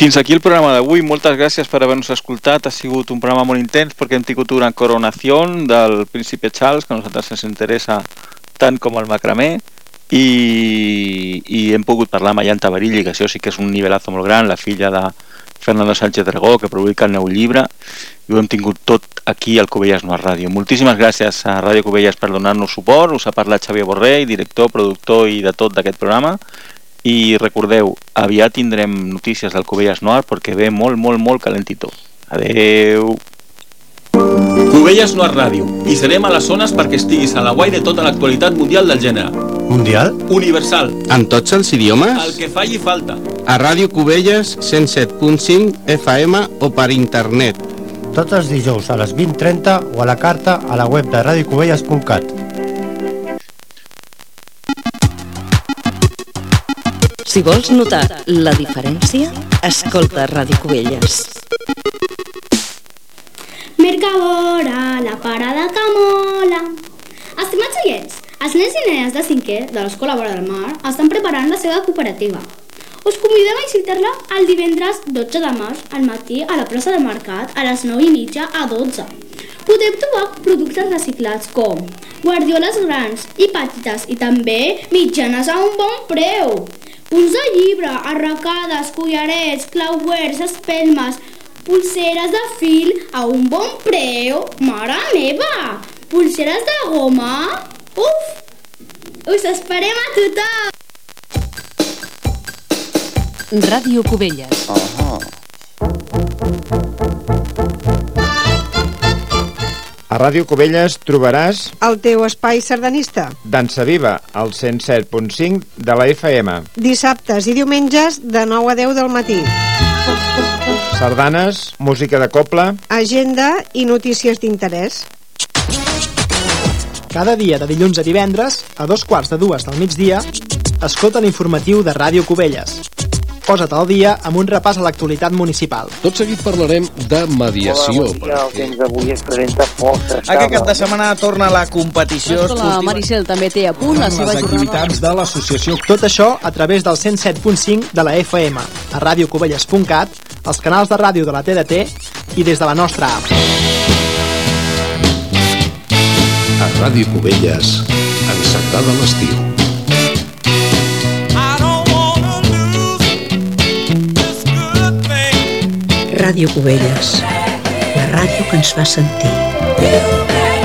fins aquí el programa d'avui. Moltes gràcies per haver-nos escoltat. Ha sigut un programa molt intens perquè hem tingut una coronació del príncipe Charles, que a nosaltres ens interessa tant com el macramé, i, i hem pogut parlar amb Ayanta Barilli, que això sí que és un nivelazo molt gran, la filla de Fernando Sánchez Dragó, que publica el nou llibre, i ho hem tingut tot aquí al Cubelles Noir Ràdio. Moltíssimes gràcies a Ràdio Cubelles per donar-nos suport. Us ha parlat Xavier Borrell, director, productor i de tot d'aquest programa. I recordeu, aviat tindrem notícies del Cubelles Noir perquè ve molt, molt, molt calentito. Adeu. Cubelles Noir Ràdio. I serem a les zones perquè estiguis a la guai de tota l'actualitat mundial del gènere. Mundial? Universal. En tots els idiomes? El que falli falta. A Ràdio Cubelles 107.5 FM o per internet. Tots els dijous a les 20.30 o a la carta a la web de radiocubelles.cat. Si vols notar la diferència, escolta Ràdio Cubelles. Mercadora, la parada que mola. Estimats oients, els nens i nenes de cinquè de l'Escola Vora del Mar estan preparant la seva cooperativa. Us convidem a visitar-la el divendres 12 de març al matí a la plaça del Mercat a les 9 i mitja a 12. Podeu trobar productes reciclats com guardioles grans i petites i també mitjanes a un bon preu. Punts de llibre, arracades, collarets, clauers, espelmes, pulseres de fil a un bon preu. Mare meva! Pulseres de goma? Uf! Us esperem a tothom! Ràdio Cubelles. A Ràdio Cubelles trobaràs El teu espai sardanista. Dansa Viva, al 107.5 de la FM. Dissabtes i diumenges de 9 a 10 del matí. Sardanes, música de coble... Agenda i notícies d'interès. Cada dia de dilluns a divendres, a dos quarts de dues del migdia, escolta l'informatiu de Ràdio Cubelles. Posa't al dia amb un repàs a l'actualitat municipal. Tot seguit parlarem de mediació. Hola, bon dia. El temps d'avui es presenta força Aquest cap de setmana torna la competició La esportiva. Maricel també té a punt la seva jornada. de l'associació. Tot això a través del 107.5 de la FM, a radiocubelles.cat, els canals de ràdio de la TDT i des de la nostra app. A Ràdio Cubelles, encetada l'estiu. Ràdio Cubelles, la ràdio que ens fa sentir.